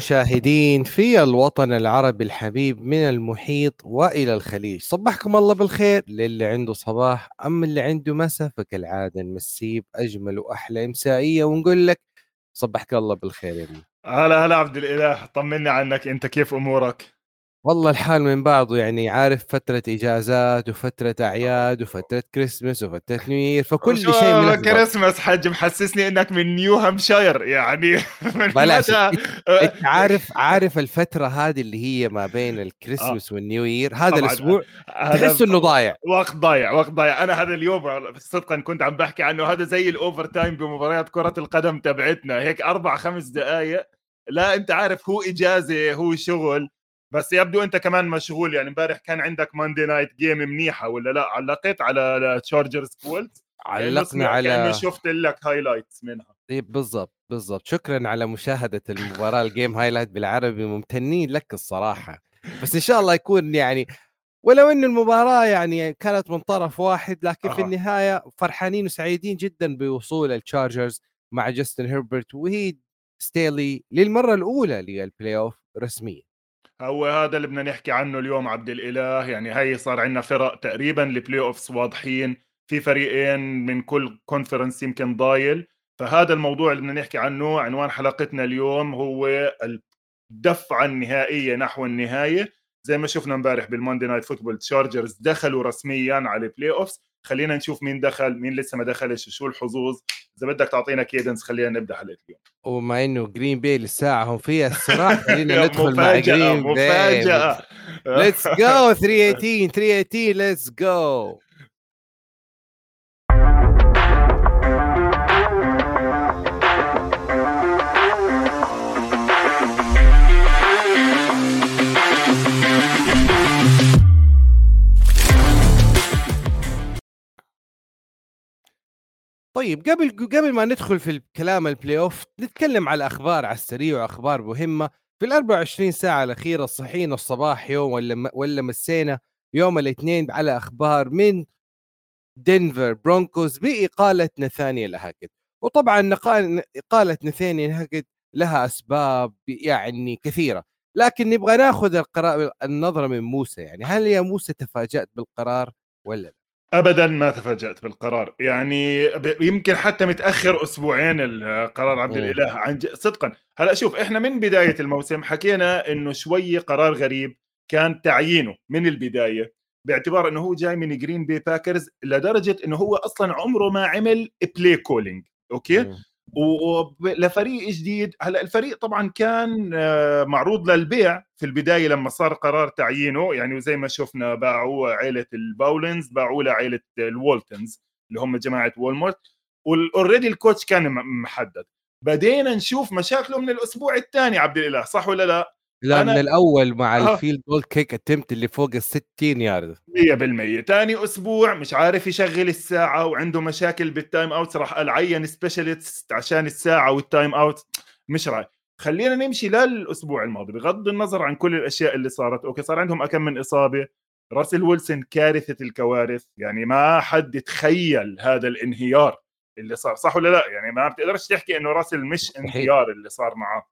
مشاهدين في الوطن العربي الحبيب من المحيط وإلى الخليج. صبحكم الله بالخير. للي عنده صباح اما اللي عنده مساء فكالعادة نمسيه باجمل وأحلى امسائيه ونقول لك صبحك الله بالخير يا هلا هلا عبد الإله طمني عنك. أنت كيف أمورك؟ والله الحال من بعضه يعني عارف فترة إجازات وفترة أعياد وفترة كريسمس وفترة نيوير فكل شيء ملخبط كريسماس حج محسسني إنك من نيو هامشاير يعني من بلاش. متى؟ إنت عارف عارف الفترة هذه اللي هي ما بين الكريسماس وال New Year هذا. الأسبوع تحس إنه ضايع. وقت ضايع وقت ضايع. أنا هذا اليوم صدقا كنت عم بحكي عنه هذا زي ال overtime بمباريات كرة القدم تبعتنا. هيك أربع خمس دقائق لا أنت عارف هو إجازة هو شغل. بس يبدو أنت كمان مشغول يعني امبارح كان عندك Monday night game منيحة ولا لا؟ علقت على تشارجرز كولتس علقنا على شفت لك highlights منها. طيب بالضبط بالضبط. شكرا على مشاهدة المباراة ال game highlight بالعربي ممتنين لك الصراحة. بس إن شاء الله يكون يعني ولو إن المباراة يعني كانت من طرف واحد لكن في أها. النهاية فرحانين وسعيدين جدا بوصول التشارجرز مع جاستن هيربرت وهي ستيلي للمرة الأولى لل playoff رسميا. هو هذا اللي بدنا نحكي عنه اليوم عبد الإله. يعني هي صار عندنا فرق تقريبا ال playoffs واضحين. في فريقين من كل conference يمكن ضايل. فهذا الموضوع اللي بدنا نحكي عنه عنوان حلقتنا اليوم هو الدفعة النهائية نحو النهاية. زي ما شفنا امبارح بال Monday Night Football تشارجرز دخلوا رسميا على ال playoffs خلينا نشوف مين دخل مين لسه ما دخلش وشو الحظوظ؟ إذا بدك تعطينا cadence خلينا نبدأ حلقه اليوم. وبما إنه جرين بي للساعة هم فيها الصراع خلينا ندخل مع جرين بي مفاجأة. let's go 318 318 let's go طيب قبل قبل ما ندخل في الكلام ال playoff نتكلم على أخبار على السريع وأخبار مهمة. في ال 24 ساعة الأخيرة صحينا الصباح يوم ولا ولا مسينا يوم الاثنين على أخبار من دنفر برونكوز بإقالة نثانيال هاكت وطبعا إقالة نثانيال هاكت لها أسباب يعني كثيرة. لكن نبغى ناخذ القرار النظرة من موسى يعني هل يا موسى تفاجأت بالقرار ولا لا؟ ابدا ما تفاجأت بالقرار. يعني يمكن حتى متأخر أسبوعين القرار عبد. الإله. عن صدقا. هلا شوف إحنا من بداية الموسم حكينا إنه شوي قرار غريب كان تعيينه من البداية باعتبار إنه هو جاي من جرين بي باكرز لدرجة إنه هو أصلا عمره ما عمل play calling okay. ولفريق جديد. هلأ الفريق طبعا كان آه، معروض للبيع في البداية لما صار قرار تعيينه. يعني وزي ما شفنا باعوه عائله الباولنز باعوه لعائله الوولتنز اللي هم جماعة وولمارت و already ال coach كان محدد. بدينا نشوف مشاكله من الأسبوع الثاني عبد الإله صح ولا لا؟ لا أنا- من الأول مع آه. ال field goal kick attempt اللي فوق ال 60 يارد 100% تاني أسبوع مش عارف يشغل الساعة وعنده مشاكل بال time out راح قال عين specialist عشان الساعة وال time out مش رايح خلينا نمشي للأسبوع الماضي. بغض النظر عن كل الأشياء اللي صارت okay صار عندهم أكم من إصابة. راسل ويلسون كارثة الكوارث. يعني ما حد تخيل هذا الانهيار اللي صار. صح ولا لا؟ يعني ما بتقدرش تحكي إنه راسل مش انهيار اللي صار معاه.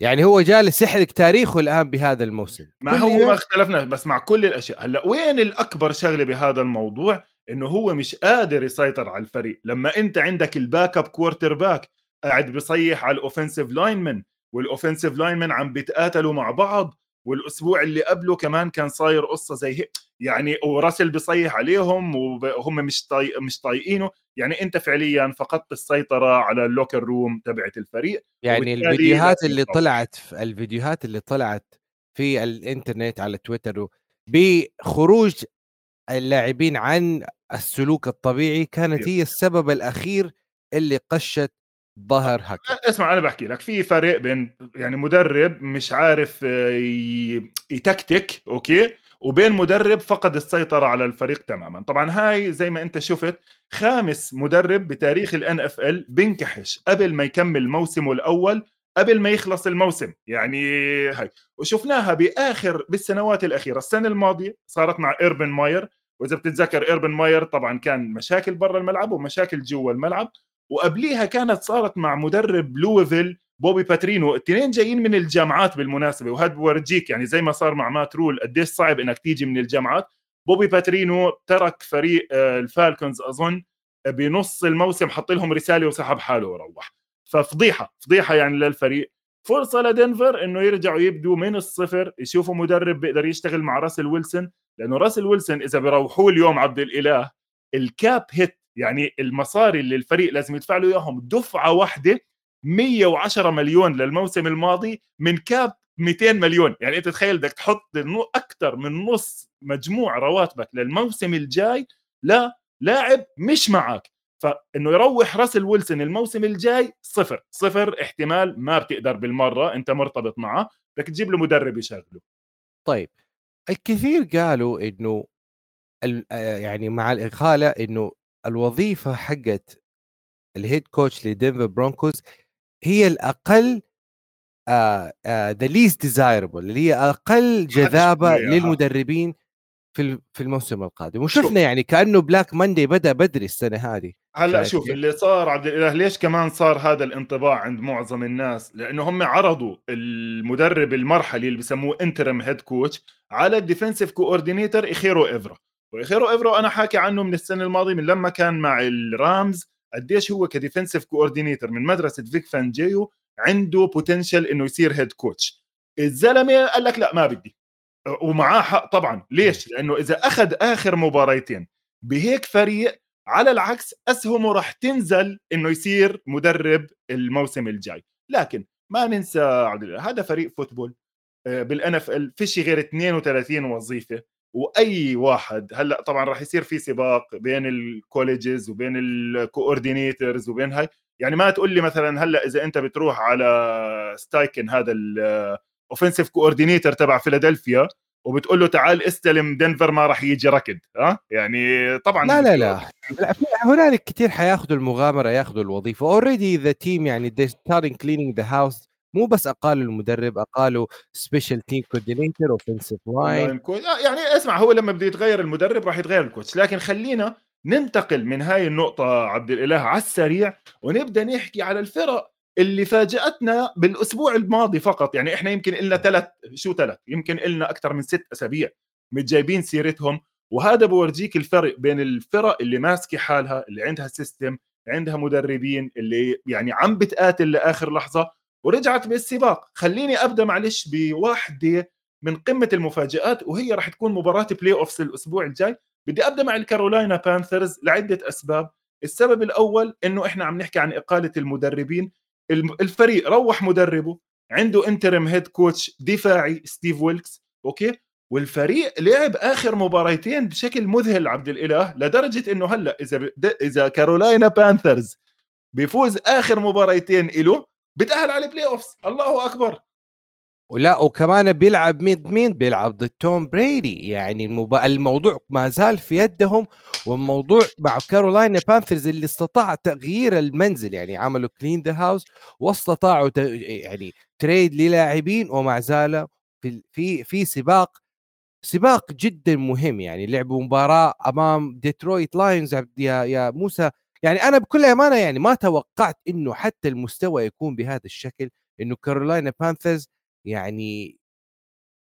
يعني هو جالس يحرق تاريخه الآن بهذا الموسم. ما هو ما اختلفنا بس مع كل الأشياء. هلأ وين الأكبر شغلة بهذا الموضوع؟ إنه هو مش قادر يسيطر على الفريق. لما أنت عندك ال backup quarterback قاعد بيصيح على ال offensive linemen وال offensive linemen عم بيتقاتلوا مع بعض والأسبوع اللي قبله كمان كان صاير قصة زي هيك. يعني وراسل بيصيح عليهم وهم مش طاي... مش طايقينه. يعني أنت فعليا فقدت السيطرة على ال locker room تبعت الفريق. يعني الفيديوهات اللي. طلعت في الفيديوهات اللي طلعت في الإنترنت على تويتر بخروج اللاعبين عن السلوك الطبيعي كانت هي السبب الأخير اللي قصمت ظهر هاكت اسمع أنا بحكي لك. في فرق بين يعني مدرب مش عارف آه، يتكتك okay؟ وبين مدرب فقد السيطرة على الفريق تماما. طبعا هاي زي ما أنت شفت خامس مدرب بتاريخ ال NFL بنكحش قبل ما يكمل موسمه الأول قبل ما يخلص الموسم. يعني هاي. وشفناها بآخر بالسنوات الأخيرة. السنة الماضية صارت مع إيربن ماير. وإذا بتتذكر إيربن ماير طبعا كان مشاكل برا الملعب ومشاكل جوا الملعب. وقبليها كانت صارت مع مدرب لويفيل بوبي باترينو. الاثنين جايين من الجامعات بالمناسبة وهذا بفرجيك يعني زي ما صار مع مات رول قديش صعب إنك تيجي من الجامعات. بوبي باترينو ترك فريق آه، الفالكونز أظن بنص الموسم حط لهم رسالة وسحب حاله وروح. ففضيحة فضيحة يعني للفريق. فرصة لدنفر إنه يرجعوا يبدوا من الصفر يشوفوا مدرب بيقدر يشتغل مع راسل ويلسون لأنه راسل ويلسون إذا بيروحوا اليوم عبد الإله ال cap hit يعني المصاري اللي الفريق لازم يدفع له إياهم دفعة واحدة 110 مليون للموسم الماضي من cap 200 مليون. يعني أنت تخيل بدك تحط أكثر من نص مجموع رواتبك للموسم الجاي لا لاعب مش معك. فإنه يروح راسل ويلسون الموسم الجاي صفر. صفر احتمال ما بتقدر بالمرة أنت مرتبط معه. بدك تجيب له مدرب يشغله. طيب الكثير قالوا إنه آه، يعني مع الاقاله إنه الوظيفة حقت ال head coach لدنفر برونكوز هي الأقل the least desirable اللي هي أقل جذابة للمدربين في في الموسم القادم. وشفنا يعني كأنه Black Monday بدأ بدري السنة هذه هلأ شوف اللي صار عبد الإله ليش كمان صار هذا الانطباع عند معظم الناس؟ لأنه هم عرضوا المدرب المرحلي اللي بسموه interim head coach على ال defensive coordinator إيجيرو إيفيرو وإيجيرو إيفيرو أنا حاكي عنه من السنة الماضية من لما كان مع الرامز. قديش هو ك defensive coordinator من مدرسة فيك فانجيو عنده potential إنه يصير head coach الزلمة قال لك لا ما بدي. ومعاه حق طبعا. ليش؟ لأنه إذا أخذ آخر مباريتين بهيك فريق على العكس أسهمه راح تنزل إنه يصير مدرب الموسم الجاي. لكن ما ننسى هذا فريق football. آه، بال NFL فيش غير 32 وظيفة. وأي واحد. هلأ طبعا راح يصير في سباق بين ال colleges وبين ال coordinators وبين هاي. يعني ما تقول لي مثلا هلأ إذا أنت بتروح على ستايكن هذا ال offensive coordinator تبع فيلادلفيا وبتقول له تعال استلم دنفر ما راح يجي ركض ها؟ يعني طبعا لا لا لا. هنالك كثير حياخذوا المغامرة ياخذوا الوظيفة. already the team يعني they starting cleaning the house. مو بس اقالوا المدرب اقالوا special team coordinator offensive line يعني اسمع هو لما بده يتغير المدرب راح يتغير ال coach لكن خلينا ننتقل من هاي النقطة عبد الإله على السريع ونبدأ نحكي على الفرق اللي فاجأتنا بالأسبوع الماضي فقط. يعني إحنا يمكن إلنا ثلاث شو ثلاث؟ يمكن إلنا أكثر من ست أسابيع مش جايبين سيرتهم. وهذا بورجيك الفرق بين الفرق اللي ماسكة حالها اللي عندها system عندها مدربين اللي يعني عم بتقاتل لآخر لحظة. ورجعت بالسباق خليني أبدأ معلش بواحدة من قمة المفاجآت وهي راح تكون مباراة playoffs الأسبوع الجاي. بدي أبدأ مع الكارولاينا بانثرز لعدة أسباب. السبب الأول إنه إحنا عم نحكي عن إقالة المدربين. الفريق روح مدربه. عنده interim head coach دفاعي ستيف ويلكس. أوكي؟ والفريق لعب آخر مباريتين بشكل مذهل عبد الإله لدرجة إنه هلأ إذا إذا كارولاينا بانثرز بيفوز آخر مباريتين له بتأهل على ال playoffs الله أكبر. ولا وكمان بيلعب مين مين؟ بيلعب ضد توم بريدي. يعني المب... الموضوع ما زال في يدهم والموضوع مع كارولاينا بانثرز اللي استطاع تغيير المنزل. يعني عملوا clean the house واستطاعوا ت... يعني trade للاعبين ومع ذلك في في في سباق سباق جدا مهم. يعني لعبوا مباراة أمام ديترويت لاينز يا يا موسى يعني أنا بكل أمانة يعني ما توقعت إنه حتى المستوى يكون بهذا الشكل إنه كارولاينا بانثرز يعني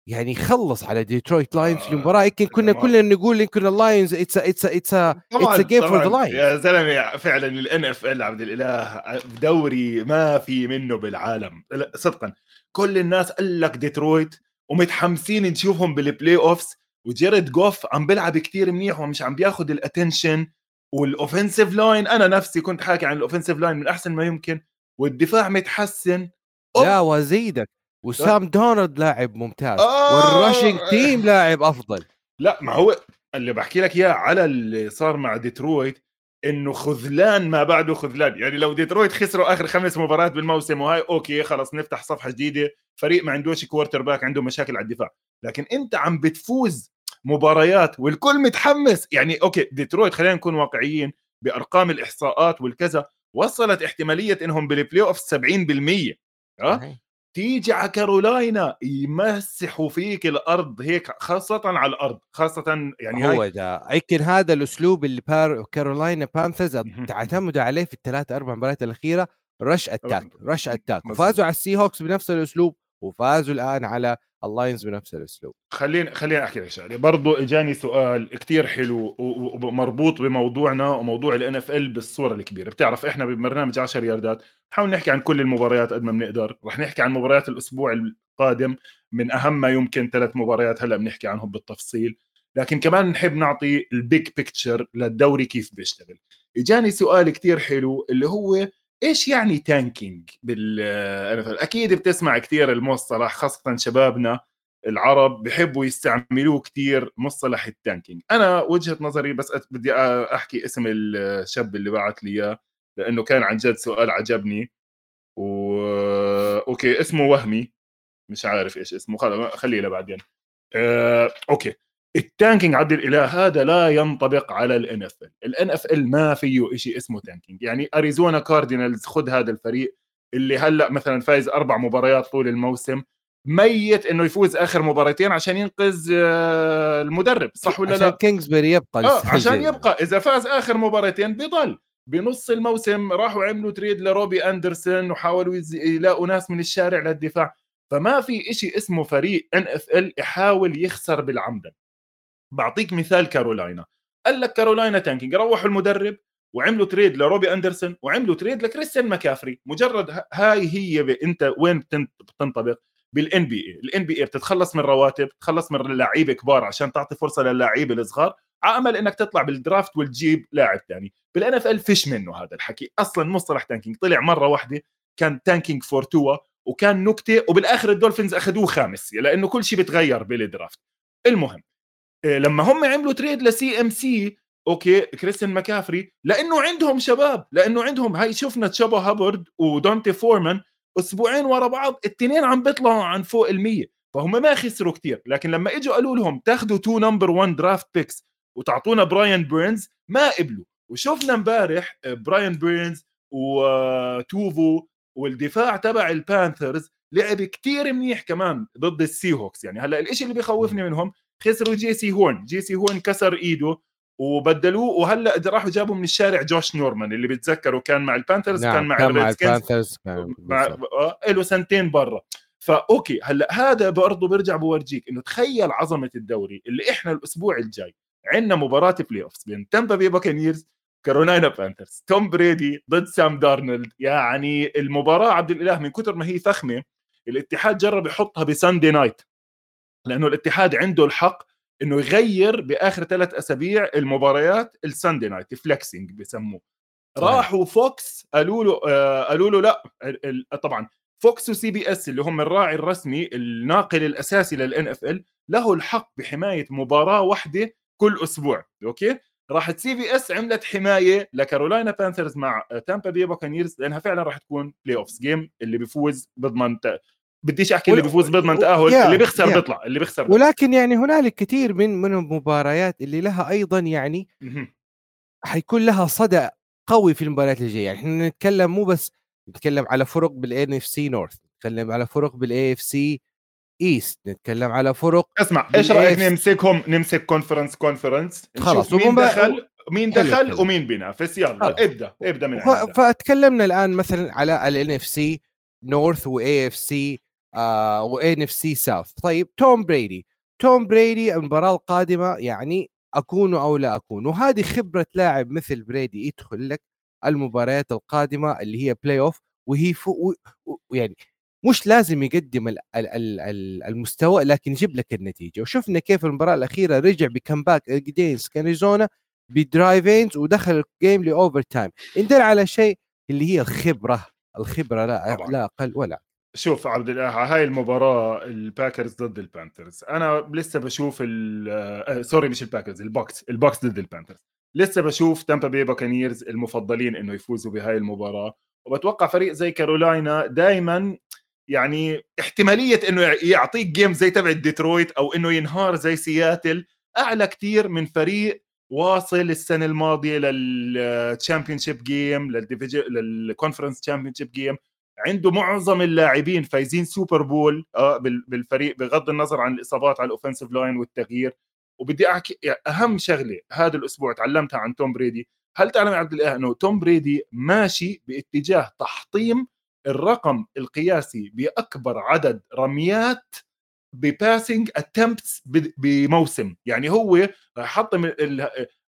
يعني خلص على ديترويت لاينز في المباراة. يمكن كنا كلنا نقول يمكن اللاينز it's it's it's it's game for the Lions يا زلمة فعلا ال NFL عبد الإله دوري ما في منه بالعالم. صدقا. كل الناس قال لك ديترويت ومتحمسين نشوفهم بال playoffs وجيرد جوف عم بيلعب كثير منيح ومش عم بياخذ ال attention وال offensive line أنا نفسي كنت حاكي عن ال offensive line من أحسن ما يمكن والدفاع متحسن. لا وزيدك وسام دارنولد لاعب ممتاز آه! وال rushing team لاعب أفضل. لا ما هو اللي بحكي لك إياه على اللي صار مع ديترويت إنه خذلان ما بعده خذلان. يعني لو ديترويت خسروا آخر خمس مباريات بالموسم وهاي أوكي خلص نفتح صفحة جديدة. فريق ما عندوش quarterback عنده مشاكل على الدفاع. لكن أنت عم بتفوز مباريات والكل متحمس. يعني أوكي ديترويت خلينا نكون واقعيين بأرقام الإحصاءات والكذا وصلت احتمالية إنهم بال playoff 70% ها؟ تيجي على كارولاينا يمسحوا فيك الأرض هيك خاصة على الأرض خاصة يعني هو ده يمكن هذا الأسلوب اللي بار كارولاينا بانثرز تعتمدوا عليه في الثلاث أربع مباريات الأخيرة rush attack rush attack وفازوا على السي هوكس بنفس الأسلوب. وفازوا الآن على اللاينز بنفس الأسلوب. خليني خليني أحكي لك شغلة. برضو إجاني سؤال كتير حلو ومربوط بموضوعنا وموضوع ال NFL بالصورة الكبيرة. بتعرف إحنا ببرنامج 10 ياردات نحاول نحكي عن كل المباريات قد ما بنقدر. رح نحكي عن مباريات الأسبوع القادم. من أهم ما يمكن ثلاث مباريات هلأ بنحكي عنهم بالتفصيل. لكن كمان نحب نعطي ال big picture للدوري كيف بيشتغل. إجاني سؤال كتير حلو اللي هو إيش يعني tanking بال أكيد بتسمع كثير المصطلح خاصة شبابنا العرب بحبوا يستعملوه كثير مصطلح ال tanking أنا وجهة نظري بس بدي أحكي اسم الشاب اللي بعت لي إياه لأنه كان عن جد سؤال عجبني. و أوكي اسمه وهمي. مش عارف إيش اسمه خليه لبعدين. أه... أوكي. ال tanking عبد الإله هذا لا ينطبق على ال NFL ال NFL ما فيه شيء اسمه tanking. يعني أريزونا كاردينالز خذ هذا الفريق اللي هلأ مثلا فايز أربع مباريات طول الموسم ميت إنه يفوز آخر مباراتين عشان ينقذ آه، المدرب صح ولا عشان لا كينجزبري يبقى آه عشان يبقى. إذا فاز آخر مباراتين بيضل. بنص الموسم راحوا عملوا trade لروبي أندرسون وحاولوا يلاقوا ناس من الشارع للدفاع. فما في شيء اسمه فريق NFL يحاول يخسر بالعمدا بعطيك مثال كارولاينا. قال لك كارولاينا tanking روحوا المدرب وعملوا trade لروبي أندرسون وعملوا trade لكريستيان ماكافري. مجرد هاي هي انت وين بتنطبق؟ بال NBA ال NBA بتتخلص من رواتب تخلص من لعيبة كبار عشان تعطي فرصة للاعيبة الصغار. على امل إنك تطلع بال draft وتجيب لاعب ثاني بال NFL فيش منه هذا الحكي. أصلا مصطلح tanking. طلع مرة واحدة كان tanking for Tua وكان نكتة وبالآخر الدولفينز أخذوه خامس لأنه كل شيء بتغير بال draft المهم لما هم عملوا trade ل CMC أوكي كريستيان ماكافري لأنه عندهم شباب لأنه عندهم هاي شفنا تشوبا هابارد ودونتي فورمان أسبوعين ورا بعض الاثنين عم بيطلعوا عن فوق ال100 فهم ما خسروا كثير لكن لما إجوا قالوا لهم تاخذوا two number 1 draft picks وتعطونا براين بيرنز ما قبلوا. وشفنا امبارح براين بيرنز ولوفو والدفاع تبع البانثرز لعب كتير منيح كمان ضد السي هوكس يعني هلأ الشيء اللي بخوفني منهم خسروا جي سي هورن جي سي هورن كسر إيده وبدلوه وهلأ راحوا جابوا من الشارع جوش نورمان اللي بتذكروا كان مع البانثرز نعم. كان مع كان مع البانثرز مع آه، له سنتين برا. فأوكي هلأ هذا برضه برجع بورجيك إنه تخيل عظمة الدوري اللي إحنا الأسبوع الجاي عندنا مباراة playoffs بين تامبا بي بكانيرز كارولاينا بانثرز توم بريدي ضد سام دارنولد. يعني المباراة عبد الإله من كثر ما هي فخمة الاتحاد جرب يحطها ب Sunday night لأنه الاتحاد عنده الحق إنه يغير بآخر ثلاث أسابيع المباريات ال Sunday night flexing بسموه راحوا Fox قالوا له آه قالوا له لا طبعا Fox و CBS اللي هم الراعي الرسمي الناقل الأساسي لل NFL له الحق بحماية مباراة واحدة كل أسبوع okay؟ راحت CBS عملت حماية لكارولاينا Panthers مع تامبا بي Buccaneers لأنها فعلا راح تكون playoffs game اللي بيفوز بضمن بديش أحكي اللي بيفوز بيضمن تاهل اللي بيخسر بيطلع اللي بيخسر بيطلع. ولكن يعني هنالك كثير من من المباريات اللي لها أيضا يعني حيكون لها صدى قوي في المباريات الجاية. يعني إحنا نتكلم مو بس نتكلم على فرق بال NFC North نتكلم على فرق بال AFC East نتكلم على فرق اسمع إيش رأيك نمسكهم نمسك conference conference خلاص مين دخل مين دخل ومين بينافس يلا ابدأ ابدأ من ف... فتكلمنا الآن مثلا على ال NFC North و AFC و NFC South طيب توم بريدي. توم بريدي المباراة القادمة يعني أكون أو لا أكون. وهذه خبرة لاعب مثل بريدي يدخل لك المباريات القادمة اللي هي playoff وهي فوق يعني مش لازم يقدم المستوى لكن يجيب لك النتيجة. وشفنا كيف المباراة الأخيرة رجع ب comeback against Arizona ب drives ودخل ال game ل overtime يدل على شيء اللي هي الخبرة. الخبرة لا لا أقل ولا شوف عبد الاله هاي المباراة ال Packers ضد ال Panthers أنا لسه بشوف آه سوري مش الباكرز البوكس البوكس ضد البانثرز لسه بشوف تامبا بي Buccaneers المفضلين إنه يفوزوا بهاي المباراة. وبتوقع فريق زي كارولاينا دائما يعني احتمالية إنه يعطيك game زي تبع ديترويت أو إنه ينهار زي سياتل أعلى كتير من فريق واصل السنة الماضية لل championship game لل conference championship game عنده معظم اللاعبين فايزين Super Bowl آه بالفريق بغض النظر عن الإصابات على ال offensive line والتغيير. وبدي أحكي أهم شغلة هذا الأسبوع تعلمتها عن توم بريدي. هل تعلم يا عبد الاله إنه توم بريدي ماشي باتجاه تحطيم الرقم القياسي بأكبر عدد رميات ب passing attempts بموسم؟ يعني هو يحطم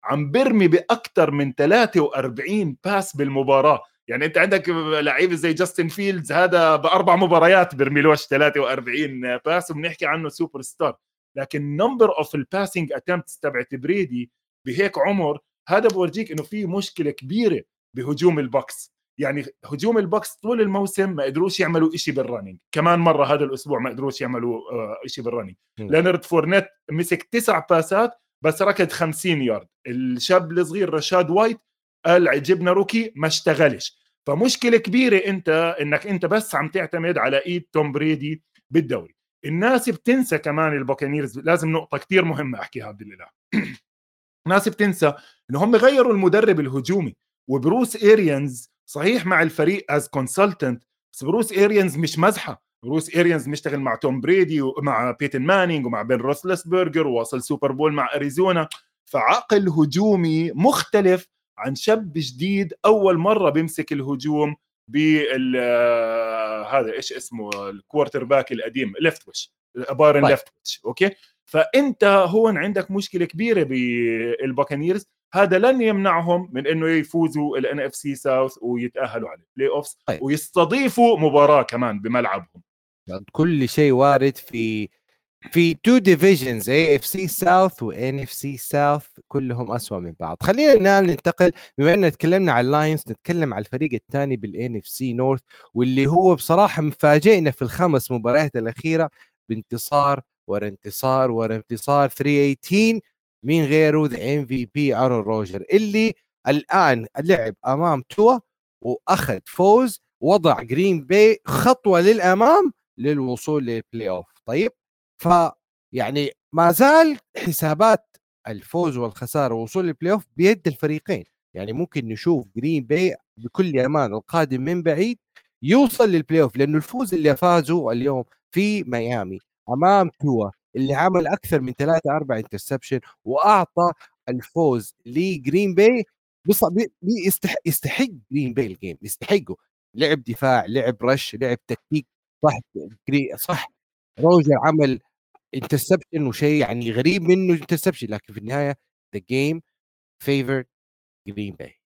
عم برمي باكثر من 43 pass بالمباراة. يعني انت عندك لعيبه زي جاستن فيلدز هذا بأربع مباريات بيرميلوش 43 pass وبنحكي عنه سوبر ستار لكن number of ال passing attempts تبعت بريدي بهيك عمر هذا بورجيك إنه في مشكلة كبيرة بهجوم ال Bucs. يعني هجوم البوكس طول الموسم ما قدروش يعملوا شيء بال running كمان مرة هذا الأسبوع ما قدروش يعملوا شيء بال running لينارد فورنيت مسك تسع باسات بس ركض 50 يارد الشاب الصغير رشاد وايت قال جبنا rookie ما اشتغلش. فمشكلة كبيرة أنت إنك أنت بس عم تعتمد على إيد توم بريدي بالدوري. الناس بتنسى كمان ال Buccaneers لازم نقطة كثير مهمة أحكيها عبد الاله الناس بتنسى انه هم غيروا المدرب الهجومي وبروس إيريانز صحيح مع الفريق as consultant بس بروس إيريانز مش مزحة. بروس إيريانز مشتغل مع توم بريدي ومع بيتن مانينج ومع بين روسلسبرجر ووصل Super Bowl مع أريزونا. فعقل هجومي مختلف عن شاب جديد أول مرة بيمسك الهجوم بال هذا إيش اسمه ال quarterback القديم ليفتويتش بايرون ليفتويتش okay؟ فأنت هون عندك مشكلة كبيرة بال Buccaneers هذا لن يمنعهم من إنه يفوزوا ال NFC South ويتأهلوا على ال playoffs طيب. ويستضيفوا مباراة كمان بملعبهم. كل شيء وارد في في two divisions AFC South و NFC South كلهم اسوء من بعض. خلينا الان ننتقل بما ان تكلمنا عن ال Lions نتكلم عن الفريق الثاني بال NFC North واللي هو بصراحة مفاجئنا في الخمس مباريات الأخيرة بانتصار ورا انتصار ورا انتصار 318 مين غيره؟ the MVP ارون روجر اللي الآن لعب أمام توا وأخذ فوز وضع جرين باي خطوة للأمام للوصول لل playoff طيب ف يعني ما زال حسابات الفوز والخسارة والوصول لل playoff بيد الفريقين. يعني ممكن نشوف جرين باي بكل أمان القادم من بعيد يوصل لل playoff لأنه الفوز اللي فازوا اليوم في ميامي أمام توا اللي عمل أكثر من ثلاثة أربعة interception وأعطى الفوز لجرين باي يستحق جرين باي ال game يستحقه. لعب دفاع لعب rush لعب تكتيك صح صح روجر عمل interception وشيء يعني غريب منه interception لكن في النهاية the game favor جرين باي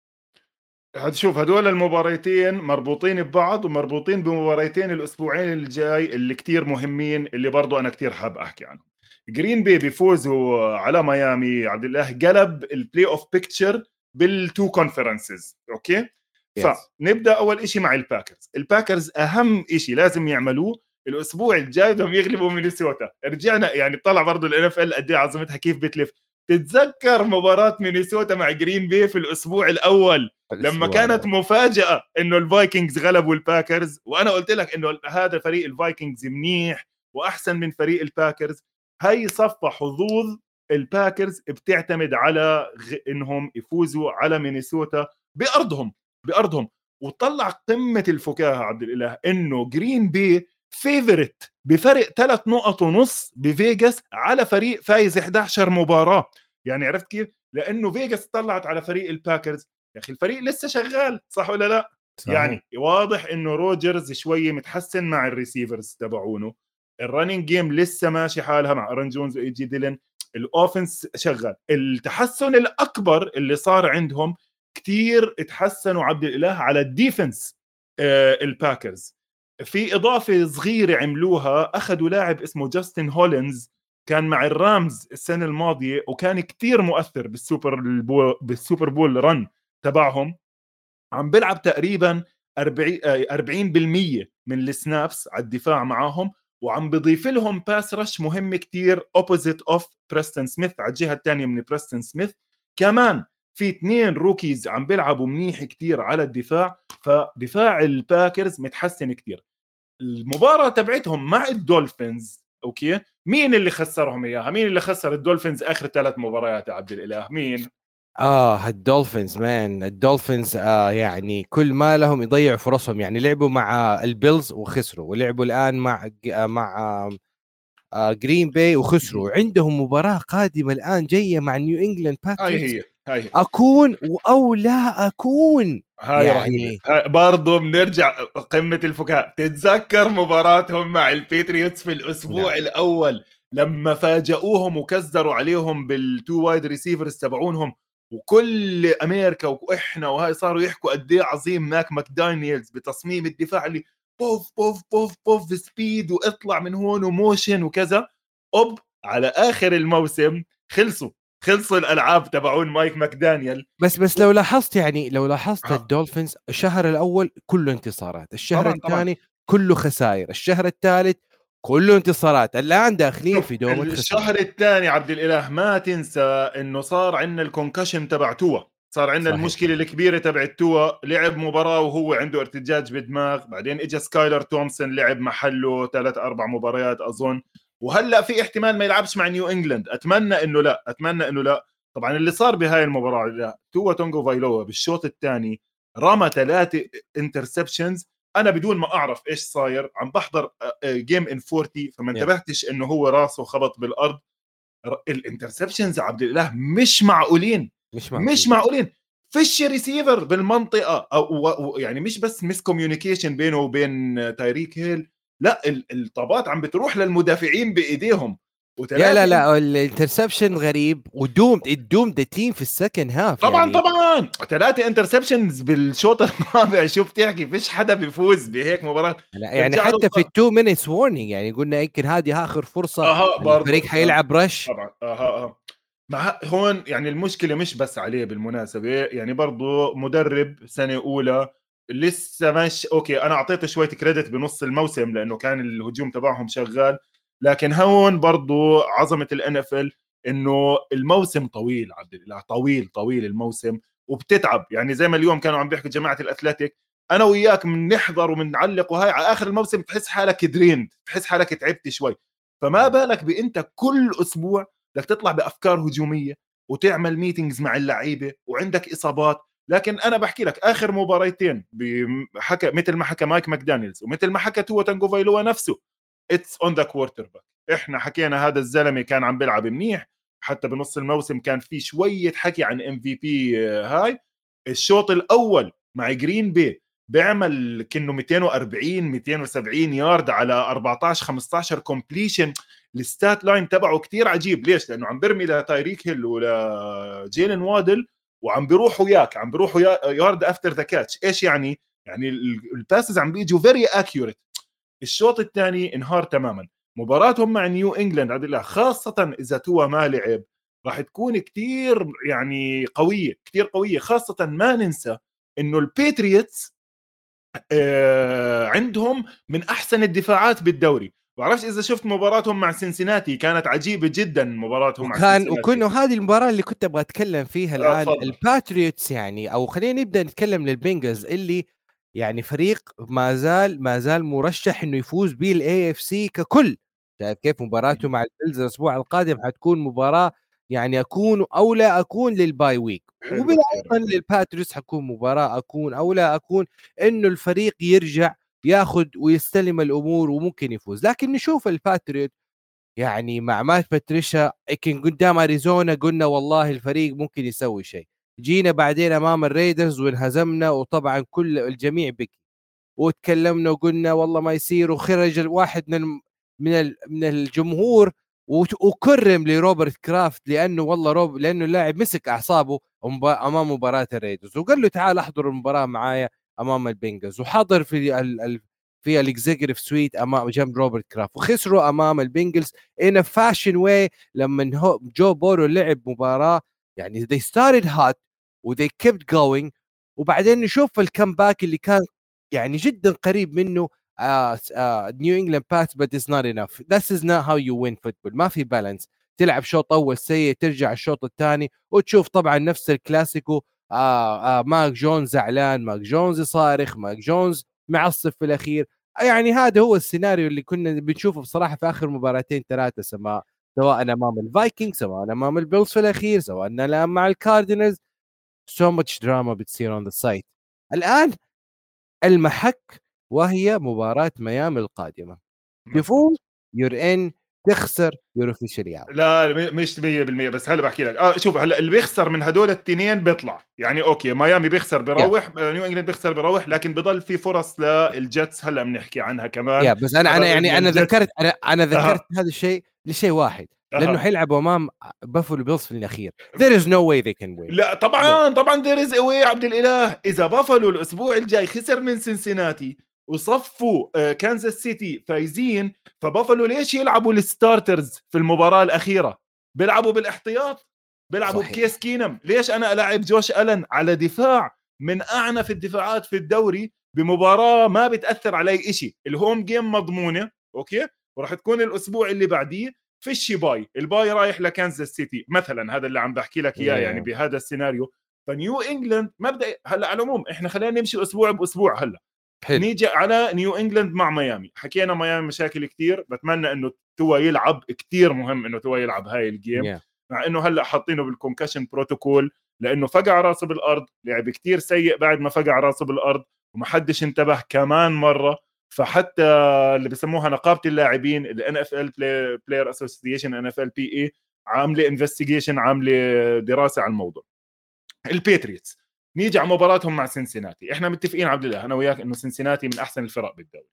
شوف هدول المباريتين مربوطين ببعض ومربوطين بمباريتين الأسبوعين الجاي اللي كتير مهمين اللي برضو أنا كتير حاب أحكي عنهم. جرين بي بيفوزوا على ميامي عبد الاله قلب ال playoff picture بال two conferences okay؟ Yes. فنبدأ أول شيء مع ال Packers ال Packers أهم شيء لازم يعملوه الأسبوع الجاي بدهم يغلبوا مينيسوتا. رجعنا يعني طلع برضه ال NFL قد إيه عظمتها كيف بتلف. تتذكر مباراة مينيسوتا مع جرين بي في الأسبوع الأول؟ لما كانت مفاجأة إنه ال Vikings غلبوا ال Packers وأنا قلت لك إنه هذا فريق ال Vikings منيح وأحسن من فريق الباكرز هي صفت حظوظ الباكرز بتعتمد على إنهم يفوزوا على مينيسوتا بأرضهم بأرضهم. وطلع قمة الفكاهة عبد الإله إنه جرين بي favored بفرق ثلاث نقط ونص بفيجاس على فريق فايز 11 مباراة يعني عرفت كيف؟ لأنه فيجاس طلعت على فريق الباكرز يا أخي الفريق لسه شغال صح ولا لا؟ صحيح. يعني واضح إنه روجرز شوية متحسن مع ال receivers تبعونه ال running game لسه ماشي حالها مع أرن جونز وإي جي ديلن ال offense شغال التحسن الأكبر اللي صار عندهم كثير تحسنوا عبد الإله على ال defense آه الباكرز في إضافة صغيرة عملوها أخذوا لاعب اسمه جاستن هولينز كان مع الرامز السنة الماضية وكان كتير مؤثر بالسوبر Bowl بال Super Bowl run تبعهم. عم بيلعب تقريبا 40 40% من ال snaps على الدفاع معاهم وعم بضيف لهم pass rush مهم كتير opposite of بريستون سميث على الجهة الثانية من بريستون سميث كمان في اثنين rookies عم بيلعبوا منيح كتير على الدفاع فدفاع الباكرز متحسن كتير. المباراة تبعتهم مع الدولفينز okay؟ مين اللي خسرهم إياها؟ مين اللي خسر الدولفينز آخر ثلاث مباريات يا عبد الإله؟ مين؟ آه الدولفينز man. الدولفينز آه يعني كل ما لهم يضيعوا فرصهم. يعني لعبوا مع البيلز وخسروا ولعبوا الآن مع مع آه جرين باي وخسروا. عندهم مباراة قادمة الآن جاية مع نيو انجلاند باتريكس هاي. أكون أو لا أكون. هاي يعني برضه بنرجع قمة الفكاهة. تتذكر مباراتهم مع البيتريوتس في الأسبوع نعم. الأول؟ لما فاجئوهم وكزروا عليهم بال two wide receivers تبعونهم وكل أمريكا وإحنا وهاي صاروا يحكوا قد إيه عظيم مايك ماكدانيلز بتصميم الدفاع اللي بوف بوف بوف بوف speed وإطلع من هون و motion وكذا. أوب على آخر الموسم خلصوا. خلصوا الألعاب تبعون مايك ماكدانيال. بس بس لو لاحظت يعني لو لاحظت آه. الدولفينز الشهر الأول كله انتصارات الشهر الثاني كله خسائر الشهر الثالث كله انتصارات. الآن داخلين في doom الشهر الثاني عبد الإله ما تنسى إنه صار عندنا ال concussion تبع توا. صار عندنا المشكلة الكبيرة تبع توا. لعب مباراة وهو عنده ارتجاج بدماغ. بعدين اجى سكايلر تومسون لعب محله ثلاث أربع مباريات أظن. وهلا في احتمال ما يلعبش مع نيو انجلاند. أتمنى إنه لا. أتمنى إنه لا. طبعا اللي صار بهاي المباراة لا. توا تونجو فايلوا بالشوط الثاني رمى ثلاثة interceptions أنا بدون ما أعرف إيش صاير عم بحضر game in 40 فما انتبهتش إنه هو راسه خبط بالأرض. ال interceptions عبد الاله مش معقولين. مش معقولين مش معقولين. فيش ريسيفر بالمنطقة أو يعني مش بس miscommunication بينه وبين تايريك هيل. لا الطابات عم بتروح للمدافعين بإيديهم. لا لا لا ال interception غريب و doom ال doomed the team في ال second half طبعا يعني. طبعا. ثلاثة interceptions بالشوط الرابع شوف تحكي فيش حدا بيفوز بهيك مباراة. لا يعني حتى في ال two minutes warning يعني قلنا يمكن هذه آخر فرصة أه الفريق حيلعب rush طبعا أها أها. مع هون يعني المشكلة مش بس عليه بالمناسبة يعني برضه مدرب سنة أولى لسه مش okay أنا أعطيته شوية credit بنص الموسم لأنه كان الهجوم تبعهم شغال. لكن هون برضو عظمة ال NFL إنه الموسم طويل عبد الله طويل طويل الموسم وبتتعب. يعني زي ما اليوم كانوا عم بيحكوا جماعة الاثليتيك أنا وياك بنحضر وبنعلق وهاي على آخر الموسم بتحس حالك drained بتحس حالك تعبت شوي. فما بالك بانت كل أسبوع بدك تطلع بأفكار هجومية وتعمل meetings مع اللعيبة وعندك إصابات. لكن أنا بحكي لك آخر مباريتين بحكى مثل ما حكى مايك ماكدانيلز ومثل ما حكى توا تانجو فايلوا نفسه it's on the quarterback إحنا حكينا هذا الزلمة كان عم بيلعب منيح حتى بنص الموسم كان في شوية حكي عن MVP هاي. الشوط الأول مع جرين بي بيعمل كأنه 240 270 يارد على 14 15 completion ال stat line تبعه كتير عجيب. ليش؟ لأنه عم برمي لتايريك هيل ولا جيلن وادل. وعم بيروح وياك عم بيروحوا yard after the catch إيش يعني؟ يعني ال passes عم بيجوا very accurate الشوط الثاني انهار تماما. مباراتهم مع نيو انجلاند عبد الله خاصة إذا توا ما لعب راح تكون كثير يعني قوية كثير قوية. خاصة ما ننسى إنه البيتريتس آه عندهم من أحسن الدفاعات بالدوري. بعرفش إذا شفت مباراتهم مع سنسناتي كانت عجيبة جدا مباراتهم مع كان وكنا هذه المباراة اللي كنت أبغى أتكلم فيها الآن آه الباتريوتس يعني أو خلينا نبدأ نتكلم للبنجلز اللي يعني فريق ما زال ما زال مرشح إنه يفوز بال AFC ككل. شايف كيف مباراته مع البيلز الأسبوع القادم حتكون مباراة يعني أكون أو لا أكون لل bye week. وبال أيضا للباتريس حتكون مباراة أكون أو لا أكون إنه الفريق يرجع ياخذ ويستلم الأمور وممكن يفوز. لكن نشوف الباتريوت يعني مع مات باتريشا يمكن قدام أريزونا قلنا والله الفريق ممكن يسوي شيء. جينا بعدين أمام ال Raiders وانهزمنا وطبعا كل الجميع بكي. وتكلمنا وقلنا والله ما يصير وخرج الواحد من من من الجمهور وكرم لروبرت كرافت لأنه والله روب لأنه اللاعب مسك أعصابه أمام مباراة ال Raiders. وقال له تعال أحضر المباراة معايا. أمام ال Bengals وحضر في ال في ال executive suite امام جنب روبرت كرافت وخسروا أمام ال Bengals in fashion way لما جو بورو لعب مباراة يعني they started hot و they kept going وبعدين نشوف ال comeback اللي كان يعني جدا قريب منه نيو انجلاند Pats بس it's not enough this is not how you win football ما في balance تلعب شوط أول سيء ترجع الشوط الثاني وتشوف طبعا نفس الكلاسيكو آه آه ماك جونز زعلان ماك جونز صارخ ماك جونز معصب في الأخير. يعني هذا هو السيناريو اللي كنا بنشوفه بصراحة في آخر مباراتين ثلاثة سماء سواء أمام ال Vikings سواء أمام ال Bills في الأخير سواء الآن مع ال Cardinals so much drama بتصير on the side الآن المحك وهي مباراة ميامي القادمة. تفوز you're in تخسر you're official لا مش 100% بس هلا بحكي لك. آه شوف هلا اللي بيخسر من هدول الاثنين بيطلع. يعني أوكي ميامي بيخسر بيروح yeah. نيو إنجلاند بيخسر بيروح لكن بضل في فرص لل Jets هلا بنحكي عنها كمان. يا yeah, بس أنا أنا يعني أنا ذكرت أنا أنا ذكرت آه. هذا الشيء لشيء واحد لأنه حيلعبوا أمام بافلو Bills في الأخير. There is no way they can win. لا طبعا no. طبعا there is a way عبد الإله. إذا بافلو الأسبوع الجاي خسر من سنسناتي وصفوا كانزاس سيتي فايزين فبافلو ليش يلعبوا ال starters في المباراة الأخيرة؟ بيلعبوا بالإحتياط؟ بيلعبوا صحيح. بكيس كينم. ليش أنا العب جوش ألن على دفاع من أعنف الدفاعات في الدوري بمباراة ما بتأثر علي شيء ال home game مضمونة أوكي؟ وراح تكون الأسبوع اللي بعديه فيش bye. ال bye رايح لكانزاس سيتي مثلا هذا اللي عم بحكي لك إياه يعني بهذا السيناريو. فنيو إنجلاند مبدا هلأ على العموم إحنا خلينا نمشي أسبوع بأسبوع هلأ. حلو. نيجي على نيو إنجلاند مع ميامي. حكينا ميامي مشاكل كثير بتمنى إنه توا يلعب. كثير مهم إنه توا يلعب هاي ال game yeah. مع إنه هلأ حاطينه بال concussion protocol لإنه فقع راسه بالأرض. لعب كثير سيء بعد ما فقع راسه بالأرض وما حدش انتبه كمان مرة. فحتى اللي بسموها نقابة اللاعبين الان اف ال بلاير اسوسيشن ان اف ال بي اي عاملة investigation عاملة دراسة على الموضوع. ال Patriots نيجي على مباراتهم مع سنسناتي إحنا متفقين عبد الله أنا وياك إنه سنسناتي من أحسن الفرق بالدوري.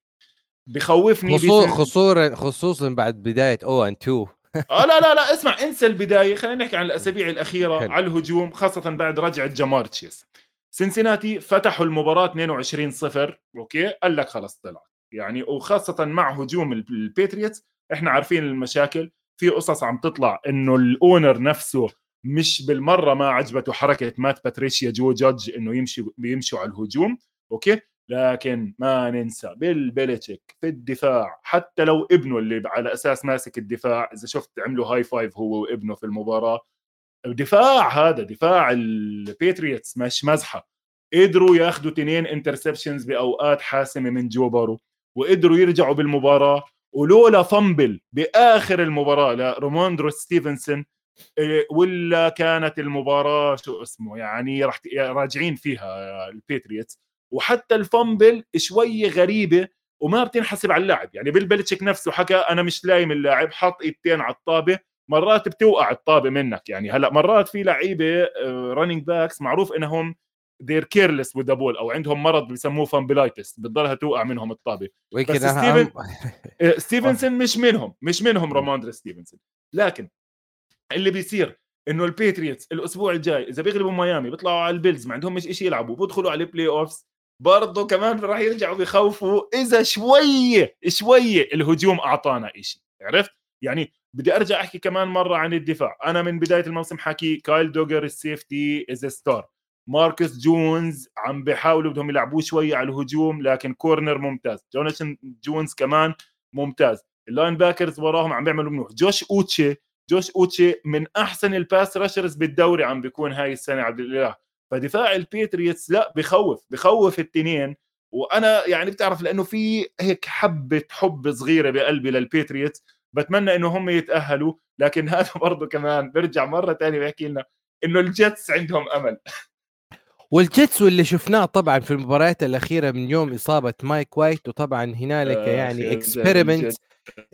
بخوفني خصوصا خصوصا بعد بداية O and 2 آه لا لا لا اسمع انسى البداية. خلينا نحكي عن الأسابيع الأخيرة حلو. على الهجوم خاصة بعد رجعة جامار تشيس سنسناتي فتحوا المباراة 22 0 أوكي؟ قال لك خلص طلع يعني وخاصة مع هجوم ال Patriots إحنا عارفين المشاكل. في قصص عم تطلع إنه ال owner نفسه مش بالمرة ما عجبته حركة مات باتريشيا جو جادج إنه يمشي بيمشوا على الهجوم أوكي؟ لكن ما ننسى بيل بيليتشيك في الدفاع حتى لو ابنه اللي على أساس ماسك الدفاع إذا شفت عملوا high five هو وابنه في المباراة. دفاع هذا دفاع ال Patriots مش مزحة. قدروا ياخذوا اثنين interceptions بأوقات حاسمة من جو بارو وقدروا يرجعوا بالمباراة ولولا fumble بآخر المباراة لروماندري ستيفنسون ولا كانت المباراة شو اسمه يعني راح راجعين فيها ال Patriots وحتى ال fumble شوي غريبة وما بتنحسب على اللاعب. يعني بيل بيليتشيك نفسه حكى أنا مش لايم اللاعب حط ايدتين على الطابة مرات بتوقع الطابة منك. يعني هلأ مرات في لعيبة running آه، backs معروف إنهم careless with the ball أو عندهم مرض بسموه fumblitis بتضلها توقع منهم الطابة. بس ستيفن آه، ستيفنسون مش منهم مش منهم روماندري ستيفنسون لكن اللي بيصير إنه ال Patriots الأسبوع الجاي إذا بيغلبوا ميامي بيطلعوا على ال Bills ما عندهم مش شيء يلعبوا بيدخلوا على ال playoffs برضه كمان راح يرجعوا بيخوفوا إذا شوية شوية الهجوم أعطانا شيء عرفت؟ يعني بدي أرجع أحكي كمان مرة عن الدفاع أنا من بداية الموسم حكي كايل دوجر ال safety is star ماركس جونز عم بيحاولوا بدهم يلعبوه شوي على الهجوم لكن corner ممتاز جوناثان جونز كمان ممتاز ال linebackers وراهم عم بيعملوا منيح جوش أوتشي جوش أوتشي من أحسن ال pass rushers بالدوري عم بيكون هاي السنة عبد الإله. فدفاع ال Patriots لا بخوف بخوف التنين. وأنا يعني بتعرف لأنه في هيك حبة حب صغيرة بقلبي لل Patriots. بتمنى إنه هم يتأهلوا. لكن هذا برضه كمان برجع مرة ثانية بحكي لنا إنه ال Jets عندهم أمل. وال Jets واللي شفناه طبعا في المباريات الأخيرة من يوم إصابة مايك وايت وطبعا هنالك يعني experiment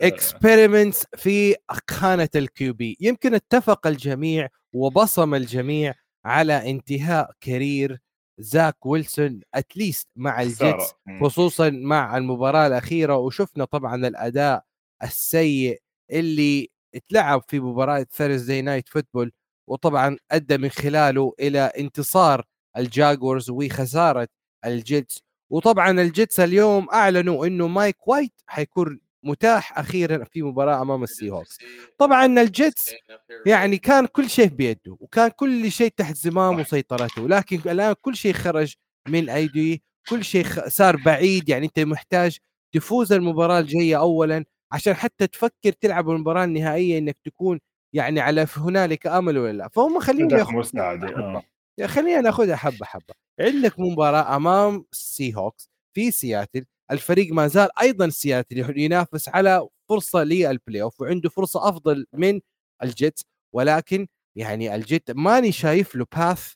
experiments في خانة ال QB يمكن اتفق الجميع وبصم الجميع على انتهاء career زاك ويلسون at least مع ال Jets خصوصا مع المباراة الأخيرة. وشفنا طبعا الأداء السيء اللي اتلعب في مباراة Thursday Night Football وطبعا أدى من خلاله إلى انتصار ال Jaguars وخسارة ال Jets. وطبعا ال Jets اليوم أعلنوا إنه مايك وايت حيكون متاح أخيرا في مباراة أمام ال Seahawks طبعا ال Jets يعني كان كل شيء بيده وكان كل شيء تحت زمام وسيطرته لكن الآن كل شيء خرج من أيدي كل شيء صار بعيد. يعني أنت محتاج تفوز المباراة الجاية اولا عشان حتى تفكر تلعب المباراة النهائية إنك تكون يعني على هنالك آمل ولا لا. فهم خليهم ياخذوا خلينا ناخذها حبة حبة. عندك مباراة أمام Seahawks في سياتل الفريق ما زال أيضا سياتل ينافس على فرصة لل playoff وعنده فرصة أفضل من ال Jets ولكن يعني ال Jets ماني شايف له path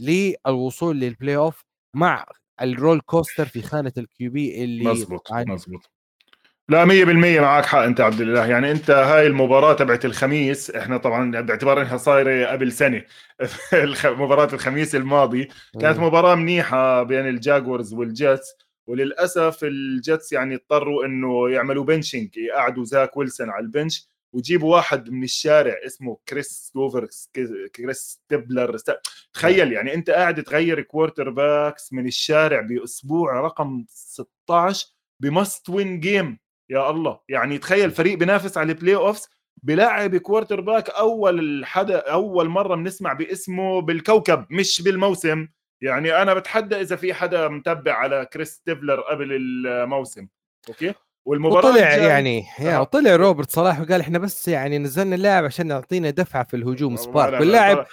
للوصول لل playoff مع ال roller coaster في خانة ال QB اللي مزبوط عن... مزبوط لا 100% معك حق أنت عبد الله يعني أنت هاي المباراة تبعت الخميس إحنا طبعا باعتبار إنها صايرة قبل سنة. مباراة الخميس الماضي كانت مباراة منيحة بين ال Jaguars وال Jets. وللأسف ال Jets يعني اضطروا إنه يعملوا benching يقعدوا Zach Wilson على ال bench ويجيبوا واحد من الشارع اسمه Chris Streveler Chris Streveler تخيل يعني أنت قاعد تغير quarterbacks من الشارع بأسبوع رقم 16 ب must win game يا الله. يعني تخيل فريق بينافس على ال playoffs بلاعب quarterback أول حدا أول مرة بنسمع باسمه بالكوكب مش بالموسم. يعني أنا بتحدى إذا في حدا متبع على Chris Streveler قبل الموسم. أوكي؟ والمباراة وطلع يعني يا آه. طلع روبرت صلاح وقال إحنا بس يعني نزلنا اللاعب عشان يعطينا دفعة في الهجوم spark. واللاعب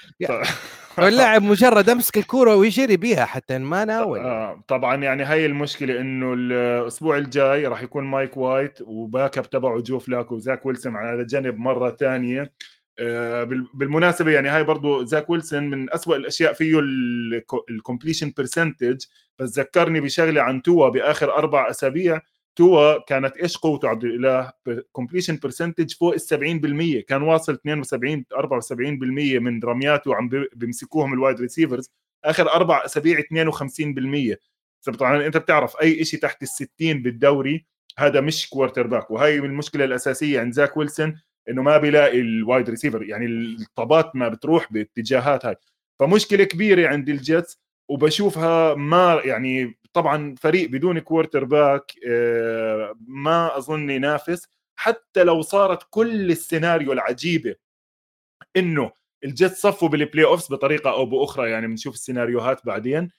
واللاعب مجرد أمسك الكورة ويجري بيها حتى ما ناول. آه طبعا يعني هاي المشكلة إنه الأسبوع الجاي راح يكون Mike White و backup تبعه Joe Flacco و Zach Wilson على جنب مرة ثانية. آه بالمناسبة يعني هاي برضو Zach Wilson من أسوأ الأشياء فيه ال completion percentage بس ذكرني بشغلة عن توا بآخر أربع أسابيع. توا كانت إيش قوته عبد الإله؟ completion percentage فوق ال 70% كان واصل 72 74% من رمياته عم بيمسكوهم ال wide receivers آخر أربع أسابيع 52% طبعا أنت بتعرف أي شيء تحت ال 60 بالدوري هذا مش quarterback وهي المشكلة الأساسية عند Zach Wilson إنه ما بيلاقي ال wide receiver يعني الطابات ما بتروح باتجاهات هاي. فمشكلة كبيرة عند ال Jets وبشوفها ما يعني طبعا فريق بدون quarterback آه، ما أظن ينافس. حتى لو صارت كل السيناريو العجيبة إنه ال Jets صفوا بال playoffs بطريقة أو بأخرى يعني بنشوف السيناريوهات بعدين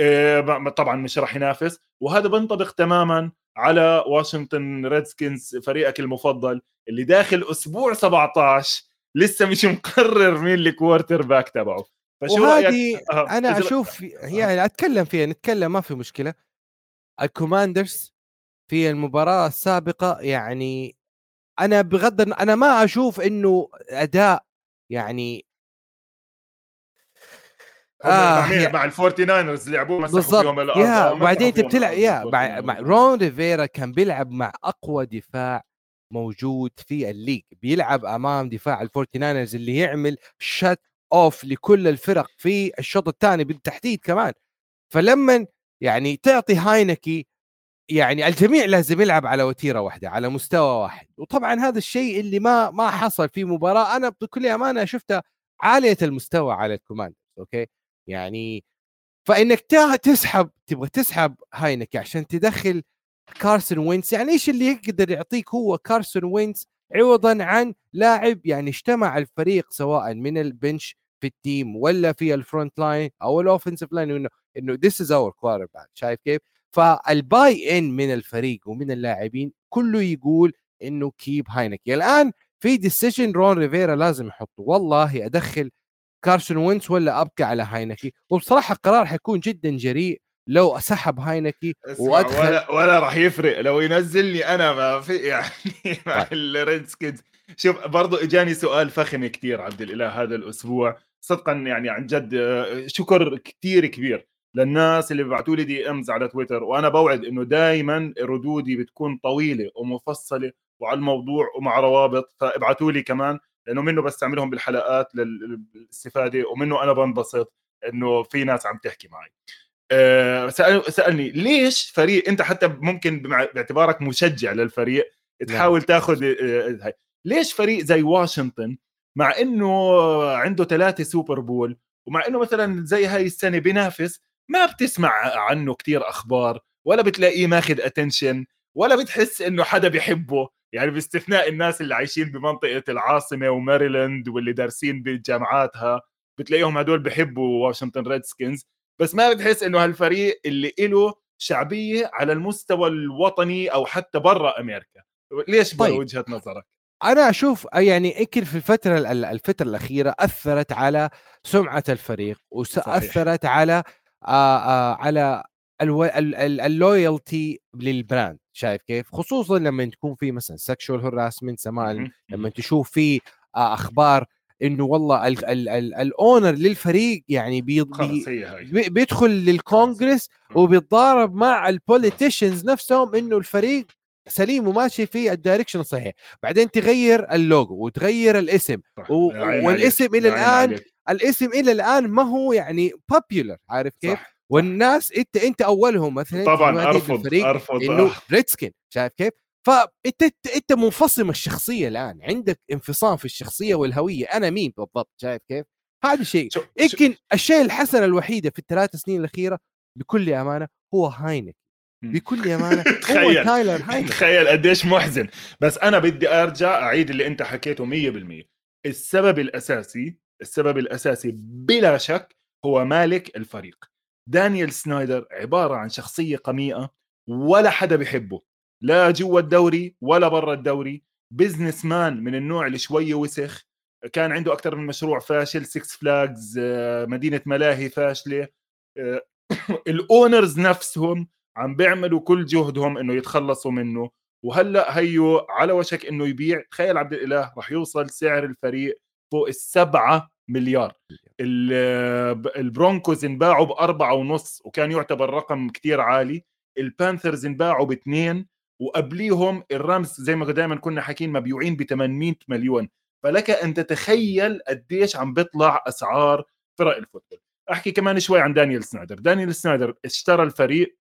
آه، طبعا مش راح ينافس. وهذا بنطبق تماما على واشنطن Redskins فريقك المفضل اللي داخل أسبوع 17 لسه مش مقرر مين ال quarterback تبعه. فشو وهذه آه. أنا أشوف يعني أتكلم فيها نتكلم ما في مشكلة. ال Commanders في المباراة السابقة يعني أنا بغض أنا ما أشوف إنه أداء يعني آه مع, مع الفورتي ناينرز لعبوه مسكوا فيهم الأرض يا وبعدين انت بتلعب يا مع, مع Ron Rivera كان بيلعب مع أقوى دفاع موجود في ال league بيلعب أمام دفاع الفورتي ناينرز اللي يعمل shut off لكل الفرق في الشوط الثاني بالتحديد كمان. فلما يعني تعطي Heinicke يعني الجميع لازم يلعب على وتيرة واحدة على مستوى واحد. وطبعا هذا الشيء اللي ما ما حصل في مباراة أنا بكل أمانة شفتها عالية المستوى على ال Commanders أوكي؟ يعني فإنك تسحب تبغى تسحب Heinicke عشان تدخل Carson Wentz يعني إيش اللي يقدر يعطيك هو Carson Wentz عوضا عن لاعب يعني اجتمع الفريق سواء من ال bench في ال team ولا في ال front line أو ال offensive line إنه إنه this is our quarterback شايف كيف؟ فال buy in من الفريق ومن اللاعبين كله يقول إنه keep Heinicke الآن في decision Ron Rivera لازم يحطه. والله أدخل Carson Wentz ولا أبقى على Heinicke وبصراحة القرار حيكون جدا جريء لو سحب Heinicke وادخل ولا ولا راح يفرق. لو ينزلني أنا ما في يعني مع طيب. ال Redskins شوف برضو إجاني سؤال فخم كثير عبد الإله هذا الأسبوع. صدقا يعني عن جد شكر كثير كبير للناس اللي بيبعثوا لي دي امز على تويتر وأنا بوعد إنه دائما ردودي بتكون طويلة ومفصلة وعلى الموضوع ومع روابط. فابعثوا لي كمان لأنه منه بستعملهم بالحلقات للاستفادة ومنه أنا بنبسط إنه في ناس عم تحكي معي. آه، سألني ليش فريق أنت حتى ممكن باعتبارك مشجع للفريق تحاول نعم. تاخذ آه، هاي ليش فريق زي واشنطن مع إنه عنده ثلاثة Super Bowl ومع إنه مثلا زي هاي السنة بينافس ما بتسمع عنه كتير أخبار ولا بتلاقيه ماخذ attention ولا بتحس إنه حدا بيحبه يعني باستثناء الناس اللي عايشين بمنطقة العاصمة وماريلاند واللي دارسين بجامعاتها بتلاقيهم هدول بحبوا واشنطن Redskins بس ما بتحس إنه هالفريق اللي له شعبية على المستوى الوطني أو حتى برا أمريكا. ليش طيب. وجهة نظرك؟ أنا أشوف يعني يمكن في الفترة الفترة الأخيرة أثرت على سمعة الفريق وأثرت على آآ آآ على ال loyalty لل brand شايف كيف؟ خصوصا لما تكون في مثلا sexual harassment سواء لما تشوف في أخبار إنه والله ال owner للفريق يعني بي بي بيدخل للكونغرس وبيتضارب مع ال politicians نفسهم إنه الفريق سليم وماشي في ال direction الصحيح. بعدين تغير اللوجو وتغير الاسم و... والاسم إلى الآن عليك. الاسم إلى الآن ما هو يعني popular عارف كيف؟ صح. والناس إنت إنت أولهم مثلا طبعا أرفض أرفض إنه Redskins شايف كيف؟ فأنت أنت منفصم الشخصية الآن. عندك انفصام في الشخصية والهوية. أنا مين بالضبط؟ شايف كيف؟ هذا شيء. يمكن الشيء الحسن الوحيدة في الثلاث سنين الأخيرة بكل أمانة هو هاينك. بكل أمانة هو تايلر هاينك. تخيل قديش محزن. بس أنا بدي أرجع أعيد اللي أنت حكيته 100% السبب الأساسي السبب الأساسي بلا شك هو مالك الفريق. دانيال سنايدر عبارة عن شخصية قميئة ولا حدا بيحبه. لا جوا الدوري ولا برا الدوري. businessman من النوع اللي شوية وسخ. كان عنده أكثر من مشروع فاشل 6 Flags آه، مدينة ملاهي فاشلة. آه، ال owners نفسهم عم بيعملوا كل جهدهم إنه يتخلصوا منه. وهلأ هيو على وشك إنه يبيع. تخيل عبد الإله راح يوصل سعر الفريق فوق السبعة مليار. ال Broncos انباعوا بأربعة ونص وكان يعتبر رقم كتير عالي. ال Panthers انباعوا باثنين وقبليهم ال Rams زي ما دائما كنا حاكين مبيوعين ب 800 مليون. فلك أن تتخيل قديش عم بيطلع أسعار فرق ال football. أحكي كمان شوي عن دانيال سنايدر. دانيال سنايدر اشترى الفريق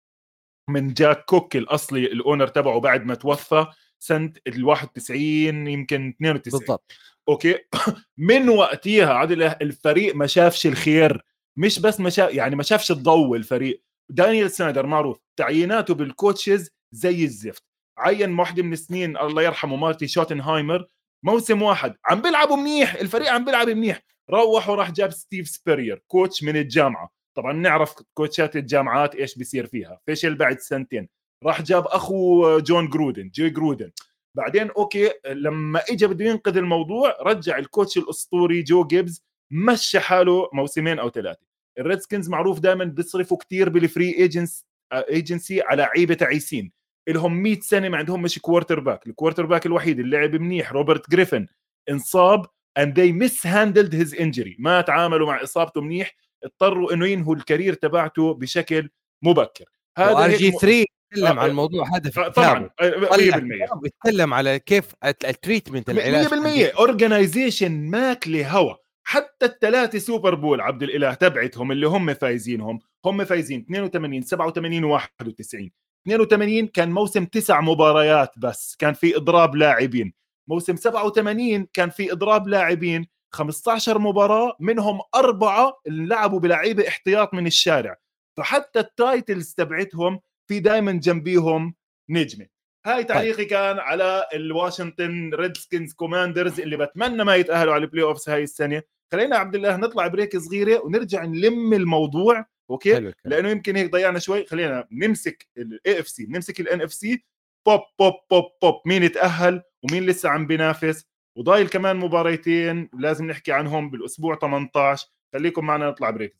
من جاك كوك الأصلي ال owner تبعه بعد ما توفى سنة ال 91 يمكن 92 بالضبط. أوكي؟ من وقتها عادل الفريق ما شافش الخير. مش بس ما شاف يعني ما شافش الضوء الفريق. دانيال سنايدر معروف. تعييناته بال coaches زي الزفت. عين واحدة من السنين الله يرحمه مارتي شوتنهايمر موسم واحد عم بيلعبوا منيح الفريق عم بيلعب منيح. روح وراح جاب ستيف سبيرير coach من الجامعة. طبعا نعرف كوتشات الجامعات إيش بيصير فيها. فشل بعد سنتين. راح جاب أخو جون جرودن جي جرودن. بعدين أوكي لما اجى بده ينقذ الموضوع رجع ال coach الأسطوري جو جيبز مشى حاله موسمين أو ثلاثة. ال Redskins معروف دائما بيصرفوا كثير بال free agents agency على لعيبة تعيسين. لهم 100 سنة ما عندهم مش quarterback ال quarterback الوحيد اللي لعب منيح روبرت جريفن انصاب and they mishandled his injury. ما تعاملوا مع إصابته منيح اضطروا إنه ينهوا ال career تبعته بشكل مبكر. هذا RG3 يتكلم عن الموضوع هذا في طبعا 100% يتكلم على كيف ال treatment العلاج 100% organization ماكلة هوا. حتى الثلاثه Super Bowl عبد الإله تبعتهم اللي هم فايزينهم هم فايزين 82 87 و91 82 كان موسم تسع مباريات بس كان في إضراب لاعبين موسم 87 كان في إضراب لاعبين 15 مباراة منهم أربعة اللي لعبوا بلعيبة احتياط من الشارع فحتى ال titles تبعتهم في دائما جنبيهم نجمة هاي طيب. تعليقي. كان على ال Washington Redskins Commanders اللي بتمنى ما يتأهلوا على ال playoffs هاي السنة خلينا عبد الإله نطلع break صغيرة ونرجع نلم الموضوع أوكي؟ حلو لأنه يمكن هيك ضيعنا شوي. خلينا نمسك ال AFC نمسك ال NFC بوب بوب بوب بوب مين يتأهل ومين لسه عم بينافس؟ وضايل كمان مباريتين لازم نحكي عنهم بالأسبوع 18 خليكم معنا نطلع break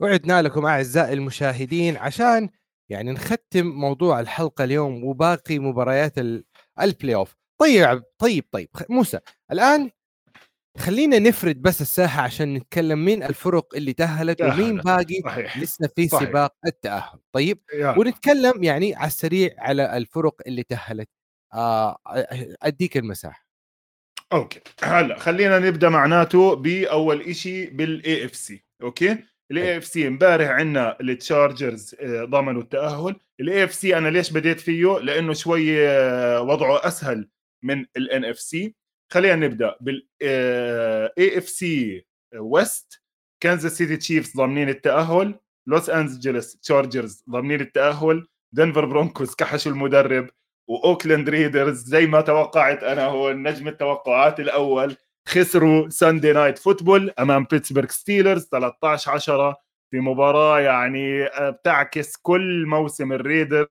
وعدنا لكم أعزائي المشاهدين عشان يعني نختم موضوع الحلقة اليوم وباقي مباريات ال playoff طيب طيب طيب موسى الآن خلينا نفرد بس الساحة عشان نتكلم مين الفرق اللي تأهلت ومين باقي صحيح. لسه في صحيح. سباق التأهل طيب يعني. ونتكلم يعني على السريع على الفرق اللي تأهلت آه أديك المساحة أوكي هلا خلينا نبدأ معناته بأول شيء بال AFC أوكي ال AFC امبارح عندنا ال Chargers آه، ضمنوا التأهل. ال AFC أنا ليش بديت فيه؟ لأنه شوي آه، وضعه أسهل من ال NFC خلينا نبدأ بال AFC West Kansas City Chiefs ضامنين التأهل. Los Angeles Chargers ضامنين التأهل. Denver Broncos كحشوا المدرب. و Oakland Raiders زي ما توقعت أنا هو نجم التوقعات الأول. خسروا Sunday Night Football أمام Pittsburgh Steelers 13 10 في مباراة يعني آه، بتعكس كل موسم ال Raiders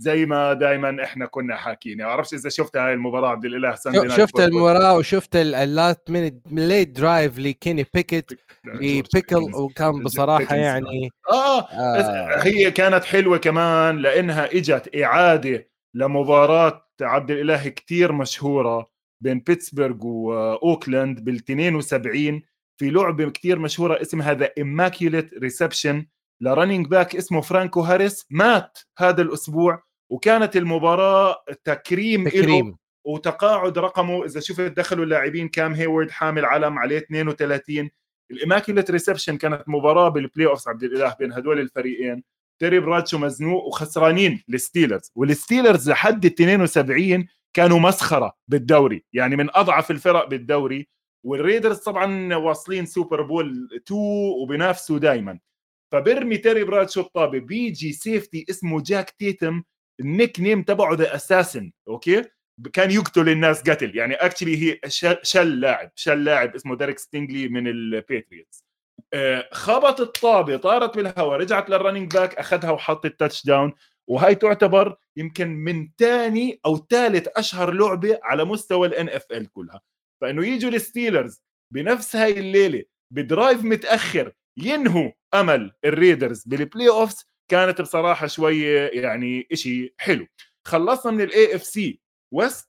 زي ما دائما إحنا كنا حاكيين. ما بعرفش إذا شفت هاي المباراة عبد الإله Sunday night شفت المباراة وشفت ال last minute drive لكيني بيكيت لبيكنز وكان بصراحة يعني آه, آه. هي كانت حلوة كمان لأنها إجت إعادة لمباراة عبد الإله كثير مشهورة بين بيتسبرغ وأوكلاند بال 72 في لعبة كثير مشهورة اسمها the Immaculate Reception ل running back اسمه فرانكو هاريس. مات هذا الأسبوع وكانت المباراة تكريم, تكريم. وتقاعد رقمه. إذا شفت دخلوا اللاعبين كام هيورد حامل علم عليه 32 ال Immaculate Reception كانت مباراة بال playoff عبد الإله بين هدول الفريقين. تيري برادشو مزنوق وخسرانين ال Steelers وال Steelers لحد ال 72 كانوا مسخرة بالدوري يعني من أضعف الفرق بالدوري وال Raiders طبعا واصلين Super Bowl 2 وبينافسوا دائما فبرمي تيري برادشو الطابة بيجي safety اسمه جاك تيتم ال nickname تبعه The Assassin أوكي؟ كان يقتل الناس قتل يعني actually he شل لاعب شل لاعب اسمه ديريك ستينجلي من ال Patriots آه، خبط الطابة طارت بالهواء رجعت لل running back أخذها وحط ال touchdown وهي تعتبر يمكن من ثاني أو ثالث أشهر لعبة على مستوى ال NFL كلها. فإنه يجوا ال Steelers بنفس هاي الليلة ب drive متأخر ينهوا أمل ال Raiders بال playoffs كانت بصراحة شوية يعني إشي حلو. خلصنا من ال AFC West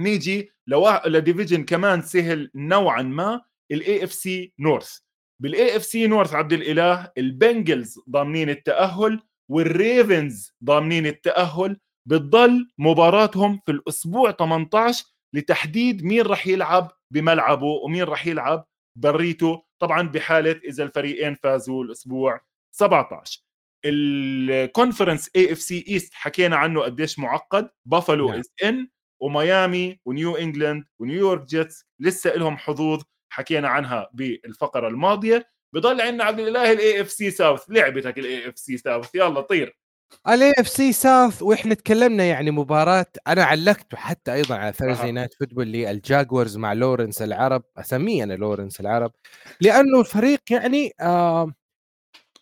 نيجي لوا... ل division كمان سهل نوعا ما ال AFC North بال AFC North عبد الإله ال Bengals ضامنين التأهل وال Ravens ضامنين التأهل بتضل مباراتهم في الأسبوع 18 لتحديد مين راح يلعب بملعبه ومين راح يلعب بريته. طبعا بحالة إذا الفريقين فازوا الأسبوع 17 ال conference AFC East حكينا عنه قديش معقد. بافالو نعم. is in وميامي ونيو إنجلاند ونيويورك Jets لسه لهم حظوظ حكينا عنها بالفقرة الماضية. بضل عندنا عبد الإله ال AFC South لعبتك ال AFC South يلا طير. ال AFC South وإحنا تكلمنا يعني مباراة. أنا علقته حتى أيضا على Thursday Night Football لل Jaguars مع لورنس العرب اسميه أنا لورنس العرب لأنه الفريق يعني آه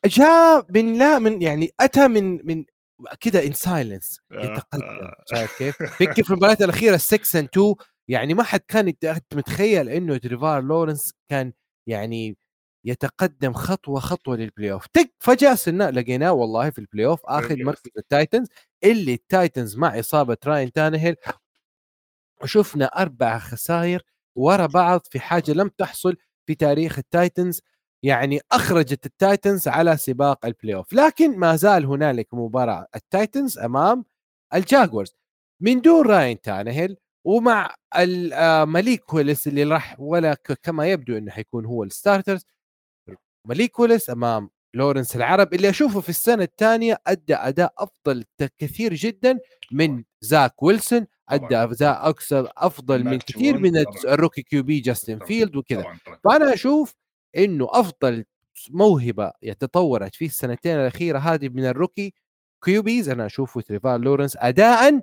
جاء من لا من يعني أتى من من كذا in silence يتقدم شايف كيف؟ فكر في المباريات الأخيرة 6 and 2 يعني ما حد كان متخيل إنه تريفار لورنس كان يعني يتقدم خطوة خطوة لل playoff تك فجأة سنا لقيناه والله في ال playoff آخذ مركز ال Titans. اللي ال Titans مع إصابة راين تانهيل وشفنا أربع خسائر ورا بعض في حاجة لم تحصل في تاريخ ال Titans. يعني أخرجت ال Titans على سباق ال playoff لكن ما زال هنالك مباراة. ال Titans أمام ال Jaguars. من دون راين تانهيل ومع مليك ويلس اللي راح ولا كما يبدو إنه حيكون هو ال starters مليك ويلس أمام لورنس. العرب اللي أشوفه في السنة الثانية أدى أداء أفضل كثير جدا من زاك ويلسون أدى أداء أكثر أفضل من كثير من ال rookie QB جاستن فيلد وكذا. فأنا أشوف إنه أفضل موهبة تطورت في السنتين الأخيرة هذه من ال rookie QBs أنا أشوفه تريفال لورنس اداء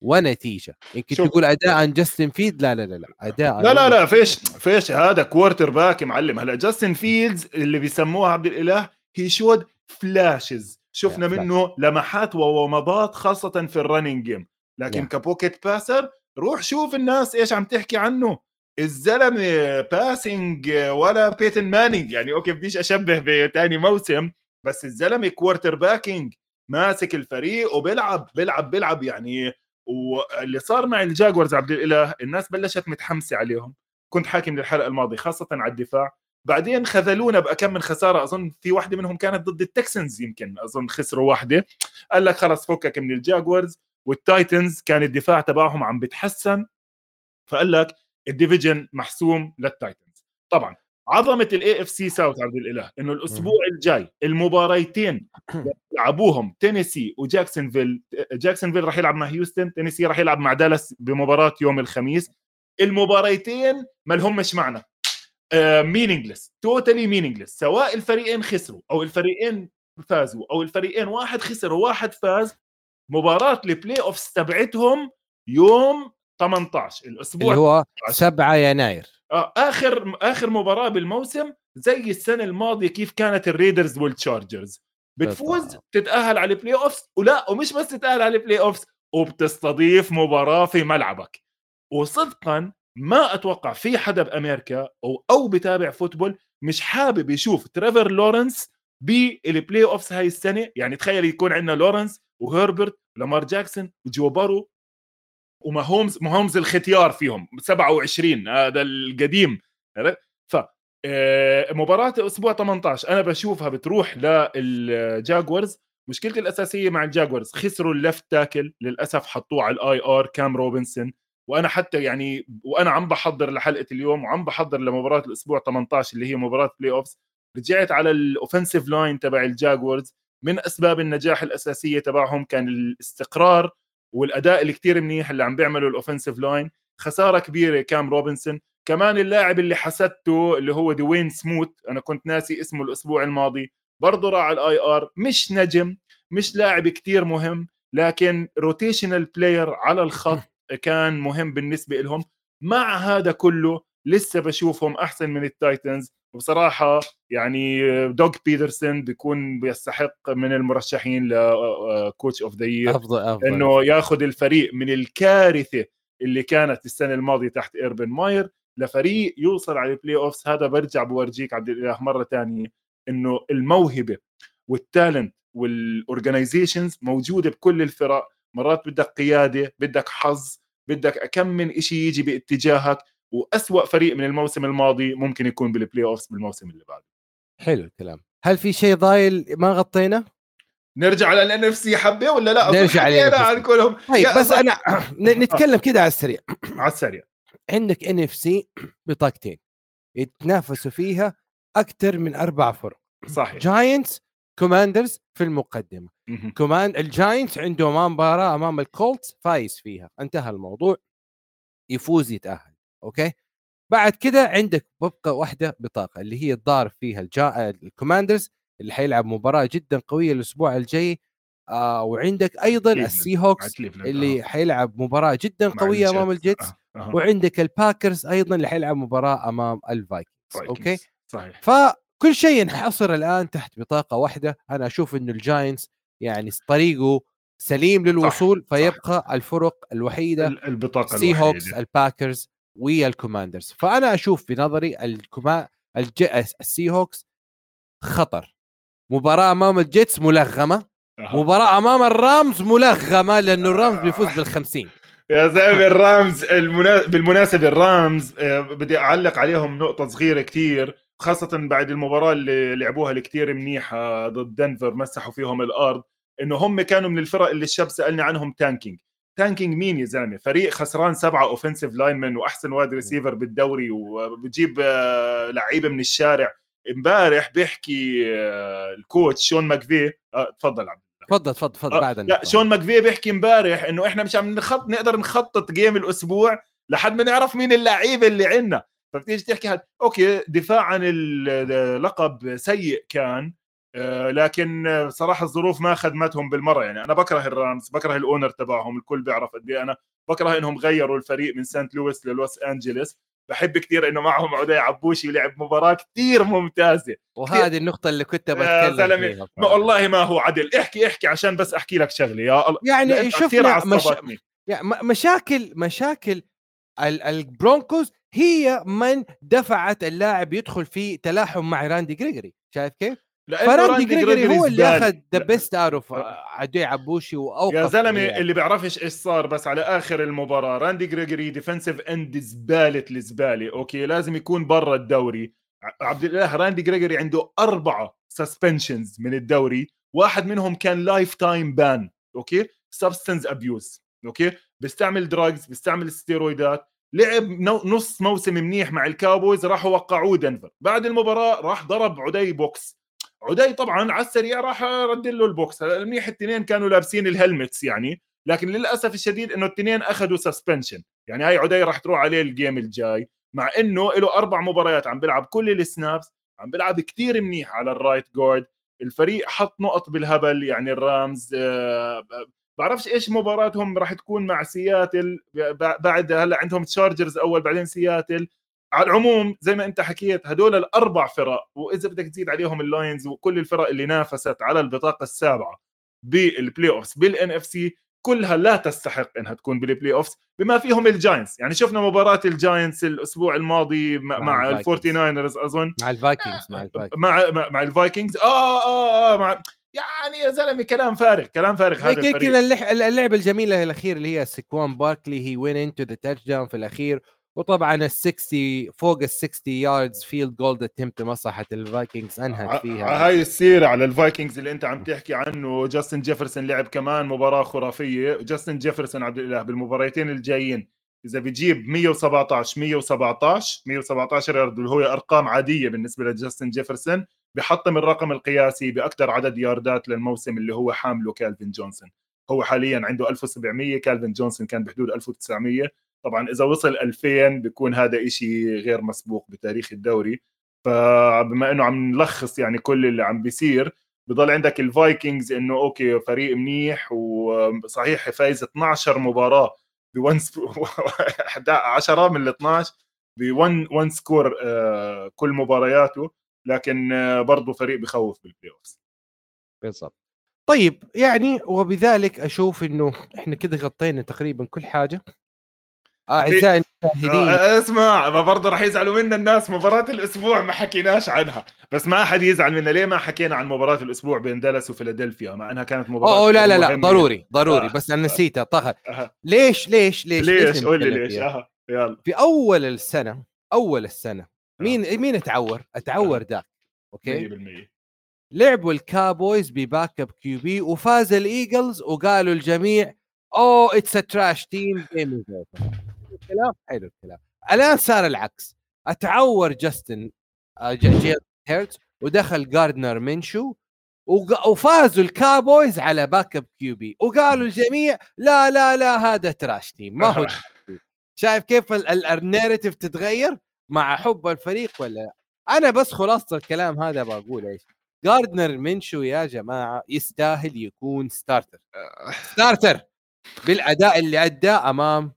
ونتيجة. يمكن شوف. تقول أداء جاستن فيلد لا لا لا لا. أداء لا لا لا فيش فيش هذا quarterback معلم. هلأ جاستن فيلدز اللي بيسموها عبد الإله he showed flashes شفنا منه لمحات وومضات خاصة في ال running game لكن ك pocket passer روح شوف الناس إيش عم تحكي عنه. الزلمة passing ولا بيتن مانينج يعني okay بديش أشبه بثاني موسم بس الزلمة quarterbacking ماسك الفريق وبيلعب بيلعب بيلعب يعني واللي صار مع ال Jaguars عبد الإله الناس بلشت متحمسة عليهم. كنت حاكم للحلقة الماضية خاصة على الدفاع. بعدين خذلونا بكم من خسارة أظن في واحدة منهم كانت ضد ال Texans يمكن أظن خسروا واحدة. قال لك خلص فكك من ال Jaguars وال Titans كان الدفاع تبعهم عم بتحسن. فقال لك ال division محسوم لل Titans. طبعا عظمة ال AFC South عبد الإله إنه الأسبوع الجاي المباريتين يلعبوهم تينيسي وجاكسونفيل جاكسونفيل راح يلعب مع هيوستن تينيسي راح يلعب مع دالاس بمباراة يوم الخميس. المباريتين ما لهمش معنى. meaningless totally meaningless سواء الفريقين خسروا أو الفريقين فازوا أو الفريقين واحد خسر وواحد فاز مباراة ال playoff تبعتهم يوم 18 الأسبوع اللي هو 7 يناير. آه آخر آخر مباراة بالموسم زي السنة الماضية كيف كانت ال Raiders وال Chargers. بتفوز تتاهل على ال playoffs ولا ومش بس تتأهل على ال playoffs وبتستضيف مباراة في ملعبك. وصدقا ما أتوقع في حدا بأمريكا أو أو بتابع football مش حابب يشوف تريفر لورنس بال playoffs هاي السنة. يعني تخيل يكون عندنا لورنس وهربرت لامار جاكسون وجو بارو وماهومز ماهومز الختيار فيهم 27 هذا القديم ف آه، مباراة أسبوع 18 أنا بشوفها بتروح لل Jaguars. مشكلتي الأساسية مع ال Jaguars خسروا ال left tackle للأسف حطوه على ال IR كام روبنسون. وأنا حتى يعني وأنا عم بحضر لحلقة اليوم وعم بحضر لمباراة الأسبوع 18 اللي هي مباراة playoffs رجعت على ال offensive line تبع ال Jaguars. من أسباب النجاح الأساسية تبعهم كان الاستقرار والأداء الكتير منيح اللي عم بيعمله ال offensive line خسارة كبيرة كام روبنسون. كمان اللاعب اللي حسدته اللي هو دوين سموث أنا كنت ناسي اسمه الأسبوع الماضي برضه راح على ال IR مش نجم مش لاعب كتير مهم لكن rotational player على الخط كان مهم بالنسبة لهم. مع هذا كله لسه بشوفهم أحسن من ال Titans. وبصراحة يعني دوغ بيترسون بيكون بيستحق من المرشحين ل coach of the year افضل أفضل. إنه ياخذ الفريق من الكارثة اللي كانت السنة الماضية تحت إيربن ماير لفريق يوصل على ال playoffs هذا برجع بورجيك عبد الإله مرة ثانية إنه الموهبة وال talent وال organizations موجودة بكل الفرق. مرات بدك قيادة بدك حظ بدك كم من شيء يجي باتجاهك. وأسوأ فريق من الموسم الماضي ممكن يكون بال playoffs بالموسم اللي بعده. حلو الكلام. هل في شيء ضايل ما غطينا؟ نرجع على ال NFC حبة ولا لا؟ نرجع على عن كلهم. طيب بس أنا نتكلم كده على السريع. على السريع. عندك NFC بطاقتين يتنافسوا فيها أكثر من أربع فرق. صحيح. جاينتس كوماندرز في المقدمة. كمان الجاينتس عنده امام مباراة أمام الكولتس فايز فيها. انتهى الموضوع. يفوز يتأهل. okay بعد كده عندك ببقى واحدة بطاقة اللي هي الضار فيها الجا... الكوماندرز اللي حيلعب مباراة جدا قوية الأسبوع الجاي آه وعندك أيضا السي هوكس اللي آه. حيلعب مباراة جدا قوية أمام الجيتس آه. آه. وعندك الباكرز أيضا اللي حيلعب مباراة أمام الفايكنجز okay صحيح فكل شيء ينحصر الآن تحت بطاقة واحدة أنا أشوف إنه الجاينتس يعني طريقه سليم للوصول صح. فيبقى صح. الفرق الوحيدة البطاقة السي هوكس الباكرز والكوماندرز فأنا أشوف في نظري الكما الج... السي هوكس خطر. مباراة أمام الجيتس ملغمة. مباراة أمام الرامز ملغمة لأنه الرامز بيفوز بال50 يا زلمة الرامز المنا... بالمناسبة الرامز آه، بدي أعلق عليهم نقطة صغيرة كتير خاصة بعد المباراة اللي لعبوها الكتير منيحة ضد دنفر مسحوا فيهم الأرض إنه هم كانوا من الفرق اللي الشاب سألني عنهم tanking tanking مين يا زلمة؟ فريق خسران سبعة offensive linemen وأحسن wide receiver بالدوري وبجيب آه، لعيبة من الشارع. امبارح بيحكي آه، ال coach شون ماكفي آه تفضل عبد تفضل تفضل تفضل بعد لا شون ماكفي بيحكي امبارح إنه إحنا مش عم نخط نقدر نخطط game الأسبوع لحد ما نعرف مين اللعيبة اللي عندنا. فبتيجي تحكي هاد okay دفاع عن اللقب سيء كان آه، لكن صراحة الظروف ما خدمتهم بالمرة. يعني أنا بكره الرامز بكره ال owner تبعهم الكل بيعرف قد إيه. أنا بكره إنهم غيروا الفريق من سانت لويس للوس انجلوس بحب كثير إنه معهم عدي عبوشي لعب مباراة كثير ممتازة. وهذه النقطة اللي كنت بتكلم فيها ما والله ما هو عدل. احكي احكي عشان بس أحكي لك شغلة. يا الله يعني شفنا مش... يعني مشاكل مشاكل البرونكوز هي من دفعت اللاعب يدخل في تلاحم مع راندي جريجوري. شايف كيف؟ فراندي جريجوري هو اللي أخذ the best of عدي عبوشي وأوقف يا زلمة يعني. اللي بيعرفش إيش صار بس على آخر المباراة راندي جريجوري defensive end زباله الزباله okay لازم يكون برا الدوري. عبد الاله راندي جريجوري عنده أربعة suspensions من الدوري. واحد منهم كان lifetime ban okay؟ substance abuse okay؟ بيستعمل drugs بيستعمل ستيرويدات لعب نص موسم منيح مع الكاوبويز راحوا وقعوه دنفر بعد المباراة راح ضرب عدي بوكس عدي طبعا على السريع راح رد له البوكس. منيح الاثنين كانوا لابسين ال helmets يعني لكن للأسف الشديد إنه الاثنين أخذوا suspension يعني هاي عدي راح تروح عليه ال game الجاي مع إنه له أربع مباريات عم بيلعب كل ال snaps عم بيلعب كثير منيح على ال right guard الفريق حط نقط بالهبل يعني الرامز آه بعرفش إيش مباراتهم راح تكون مع سياتل بعد هلأ عندهم تشارجرز أول بعدين سياتل. على العموم زي ما انت حكيت هدول الأربع فرق وإذا بدك تزيد عليهم اللاينز وكل الفرق اللي نافست على البطاقة السابعة بال playoffs بال NFC كلها لا تستحق إنها تكون بال playoffs بما فيهم الجاينتس يعني شفنا مباراة الجاينتس الأسبوع الماضي مع, مع الفورتي ناينرز أظن. مع الفايكنجز مع الفايكنجز. مع مع الفايكنجز. آه آه آه مع يعني يا زلمة كلام فارغ كلام فارغ هذا الفريق. اللعبه الجميله الأخير اللي هي سيكوان باركلي هي went into the touchdown في الأخير. وطبعا ال 60 فوق ال 60 yards field goal اتمت لمصلحه الفايكنجز انهت فيها. هاي السيرة على الفايكنجز اللي أنت عم تحكي عنه. جاستن جيفرسون لعب كمان مباراة خرافية. جاستن جيفرسون عبد الإله بالمباراتين الجايين إذا بيجيب 117 117 117 يارد اللي هو أرقام عادية بالنسبة لجاستن جيفرسون بحطم الرقم القياسي بأكثر عدد ياردات للموسم اللي هو حامله كالفين جونسون. هو حاليا عنده 1700 كالفين جونسون كان بحدود 1900 طبعا إذا وصل 2000 بيكون هذا إشي غير مسبوق بتاريخ الدوري. فبما إنه عم نلخص يعني كل اللي عم بيصير بضل عندك الفايكنجز إنه okay فريق منيح وصحيح فايز 12 مباراة ب 10 من ال 12 ب 1 score كل مبارياته. لكن آه، برضه فريق بخوف بال playoff بالضبط. طيب يعني وبذلك أشوف إنه إحنا كده غطينا تقريبا كل حاجة. اعزائي المشاهدين. آه اسمع ما برضه راح يزعلوا منا الناس مباراة الأسبوع ما حكيناش عنها. بس ما احد يزعل منا. ليه ما حكينا عن مباراة الأسبوع بين دالاس وفيلادلفيا؟ مع إنها كانت مباراة أوه لا لا لا ضروري ضروري آه. بس أنا نسيتها. طه أه. ليش ليش ليش ليش قول لي ليش. آه يلا. في أول السنة أول السنة آه. مين. مين اتعور؟ اتعور Dak okay؟ 100% لعبوا الكاوبويز ب backup QB وفاز الإيجلز وقالوا الجميع أوه it's trash team game الكلام حلو الكلام الآن صار العكس. أتعور جاستن آه، جيلن هيرتز ودخل جاردنر منشو وفازوا الكاوبويز على backup QB. وقالوا الجميع لا لا لا هذا trash team ما هو شايف كيف ال narrative تتغير مع حب الفريق ولا؟ أنا بس خلاصة الكلام هذا بقول إيش جاردنر منشو يا جماعة يستاهل يكون starter starter بالأداء اللي أداه أمام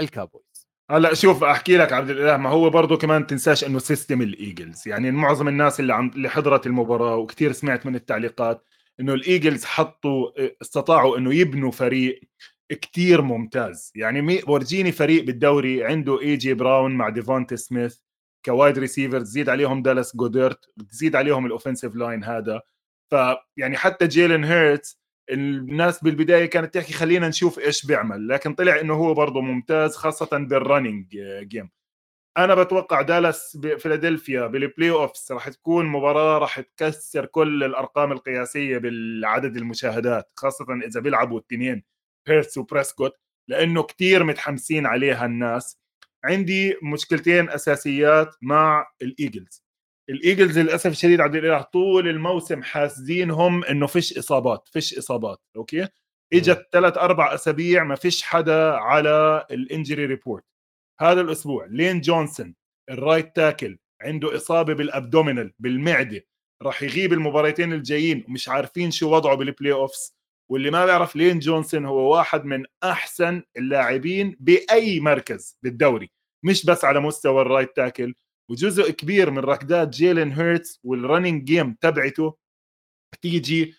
الكابويز هلا شوف أحكي لك عبد الإله ما هو برضه كمان تنساش إنه system الإيجلز. يعني معظم الناس اللي عم اللي حضرت المباراة وكثير سمعت من التعليقات إنه الإيجلز حطوا استطاعوا إنه يبنوا فريق كتير ممتاز. يعني ورجيني فريق بالدوري عنده اي جي براون مع ديفونتي سميث ك wide receiver تزيد عليهم دالاس جودرت تزيد عليهم ال offensive line هذا. فيعني حتى جيلن هيرتز الناس بالبداية كانت تحكي خلينا نشوف إيش بيعمل لكن طلع إنه هو برضه ممتاز خاصة بال running game أنا بتوقع دالاس فيلادلفيا بال playoffs راح تكون مباراة راح تكسر كل الأرقام القياسية بالعدد المشاهدات خاصة إذا بيلعبوا الاثنين هيرتس وبريسكوت لأنه كثير متحمسين عليها الناس. عندي مشكلتين أساسيات مع الايجلز الإيجلز للأسف الشديد عبد الإله طول الموسم حاسدينهم إنه فيش إصابات فيش إصابات أوكي؟ إجت ثلاث أربع أسابيع ما فيش حدا على ال injury report. هذا الأسبوع لين جونسون ال right tackle عنده إصابة بال abdominal بالمعدة راح يغيب المباراتين الجايين ومش عارفين شو وضعه بال playoffs واللي ما بيعرف لين جونسون هو واحد من أحسن اللاعبين بأي مركز بالدوري مش بس على مستوى ال right tackle وجزء كبير من ركضات جيلين هيرتس وال running game تبعته. بتيجي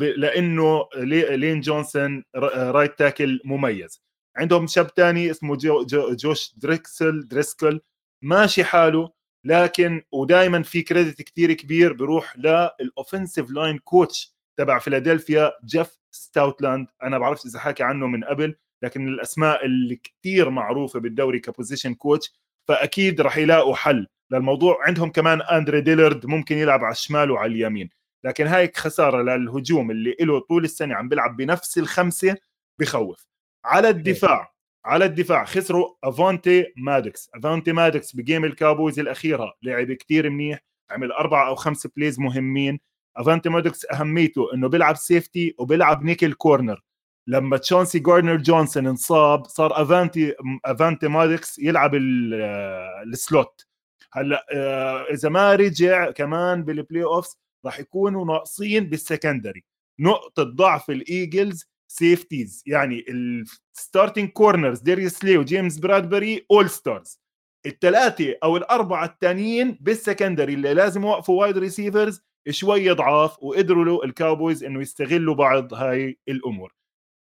لأنه لين جونسون right tackle مميز. عندهم شاب ثاني اسمه جو جو جوش دريكسل دريسكل. ماشي حاله لكن ودائما في credit كثير كبير بيروح لل offensive line coach تبع فيلادلفيا جيف ستاوتلاند. أنا بعرفش إذا حكى عنه من قبل لكن الأسماء اللي كثير معروفة بالدوري ك position coach فأكيد راح يلاقوا حل. للموضوع عندهم كمان أندري ديلرد ممكن يلعب على الشمال وعلى اليمين. لكن هاي خسارة للهجوم اللي له طول السنة عم بيلعب بنفس الخمسة بخوف. على الدفاع على الدفاع خسروا أفانتي مادكس أفانتي مادكس ب game الكابويز الأخيرة لعب كتير منيح عمل أربعة أو خمسة plays مهمين. افانتي مادكس أهميته إنه بيلعب safety وبيلعب nickel corner لما تشونسي جاردنر جونسون انصاب صار أفانتي أفانتي مادكس يلعب ال slot. هلأ آه، إذا ما رجع كمان بال playoffs راح يكونوا ناقصين بال secondary نقطة ضعف الإيجلز safeties يعني ال starting corners ديريس سلي وجيمس برادبري all stars الثلاثه أو الأربعة الثانيين بال secondary اللي لازم يوقفوا wide receivers شوي ضعاف وقدروا له الكاوبويز إنه يستغلوا بعض هاي الأمور.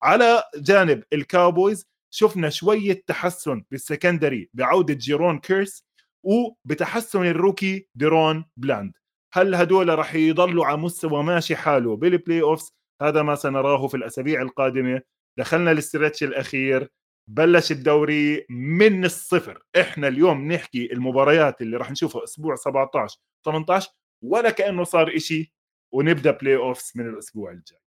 على جانب الكاوبويز شفنا شوية تحسن بال secondary بعودة جيرون كيرس وبتحسن ال rookie ديرون بلاند. هل هدول راح يضلوا على مستوى ماشي حاله بال playoffs هذا ما سنراه في الأسابيع القادمة. دخلنا ال stretch الأخير. بلش الدوري من الصفر. إحنا اليوم نحكي المباريات اللي راح نشوفها أسبوع 17 18 ولا كأنه صار إشي ونبدأ playoffs من الأسبوع الجاي.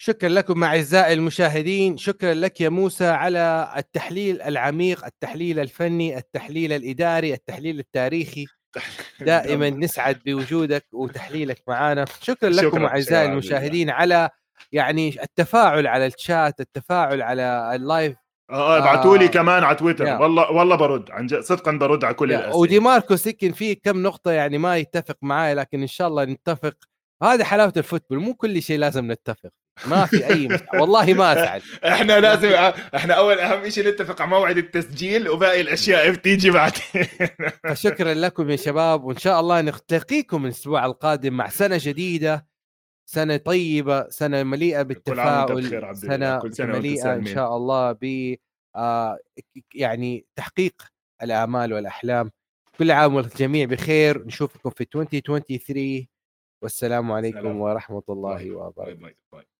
شكرا لكم أعزائي المشاهدين شكرا لك يا موسى على التحليل العميق التحليل الفني التحليل الإداري التحليل التاريخي. دائما نسعد بوجودك وتحليلك معنا شكرا لكم شكرا أعزائي المشاهدين على يعني التفاعل على الشات التفاعل على ال live. آه ابعتوا لي آه كمان على تويتر. yeah. والله والله برد. عن جد صدقا برد على كل yeah. الأسئلة. ودي ماركوس يمكن في كم نقطة يعني ما يتفق معي لكن إن شاء الله نتفق. هذه حلاوة الفوتبول مو كل شيء لازم نتفق. ما في أي مش... والله ما اسعد إحنا لازم إحنا أول أهم شيء نتفق على موعد التسجيل وباقي الأشياء بتيجي بعدين. فشكرا لكم يا شباب وإن شاء الله نلتقيكم الأسبوع القادم مع سنة جديدة سنة طيبة سنة مليئة بالتفاؤل سنة, كل سنة مليئة إن شاء الله ب آه يعني تحقيق الامال والأحلام. كل عام والجميع بخير. نشوفكم في 2023 والسلام عليكم ورحمة الله وبركاته.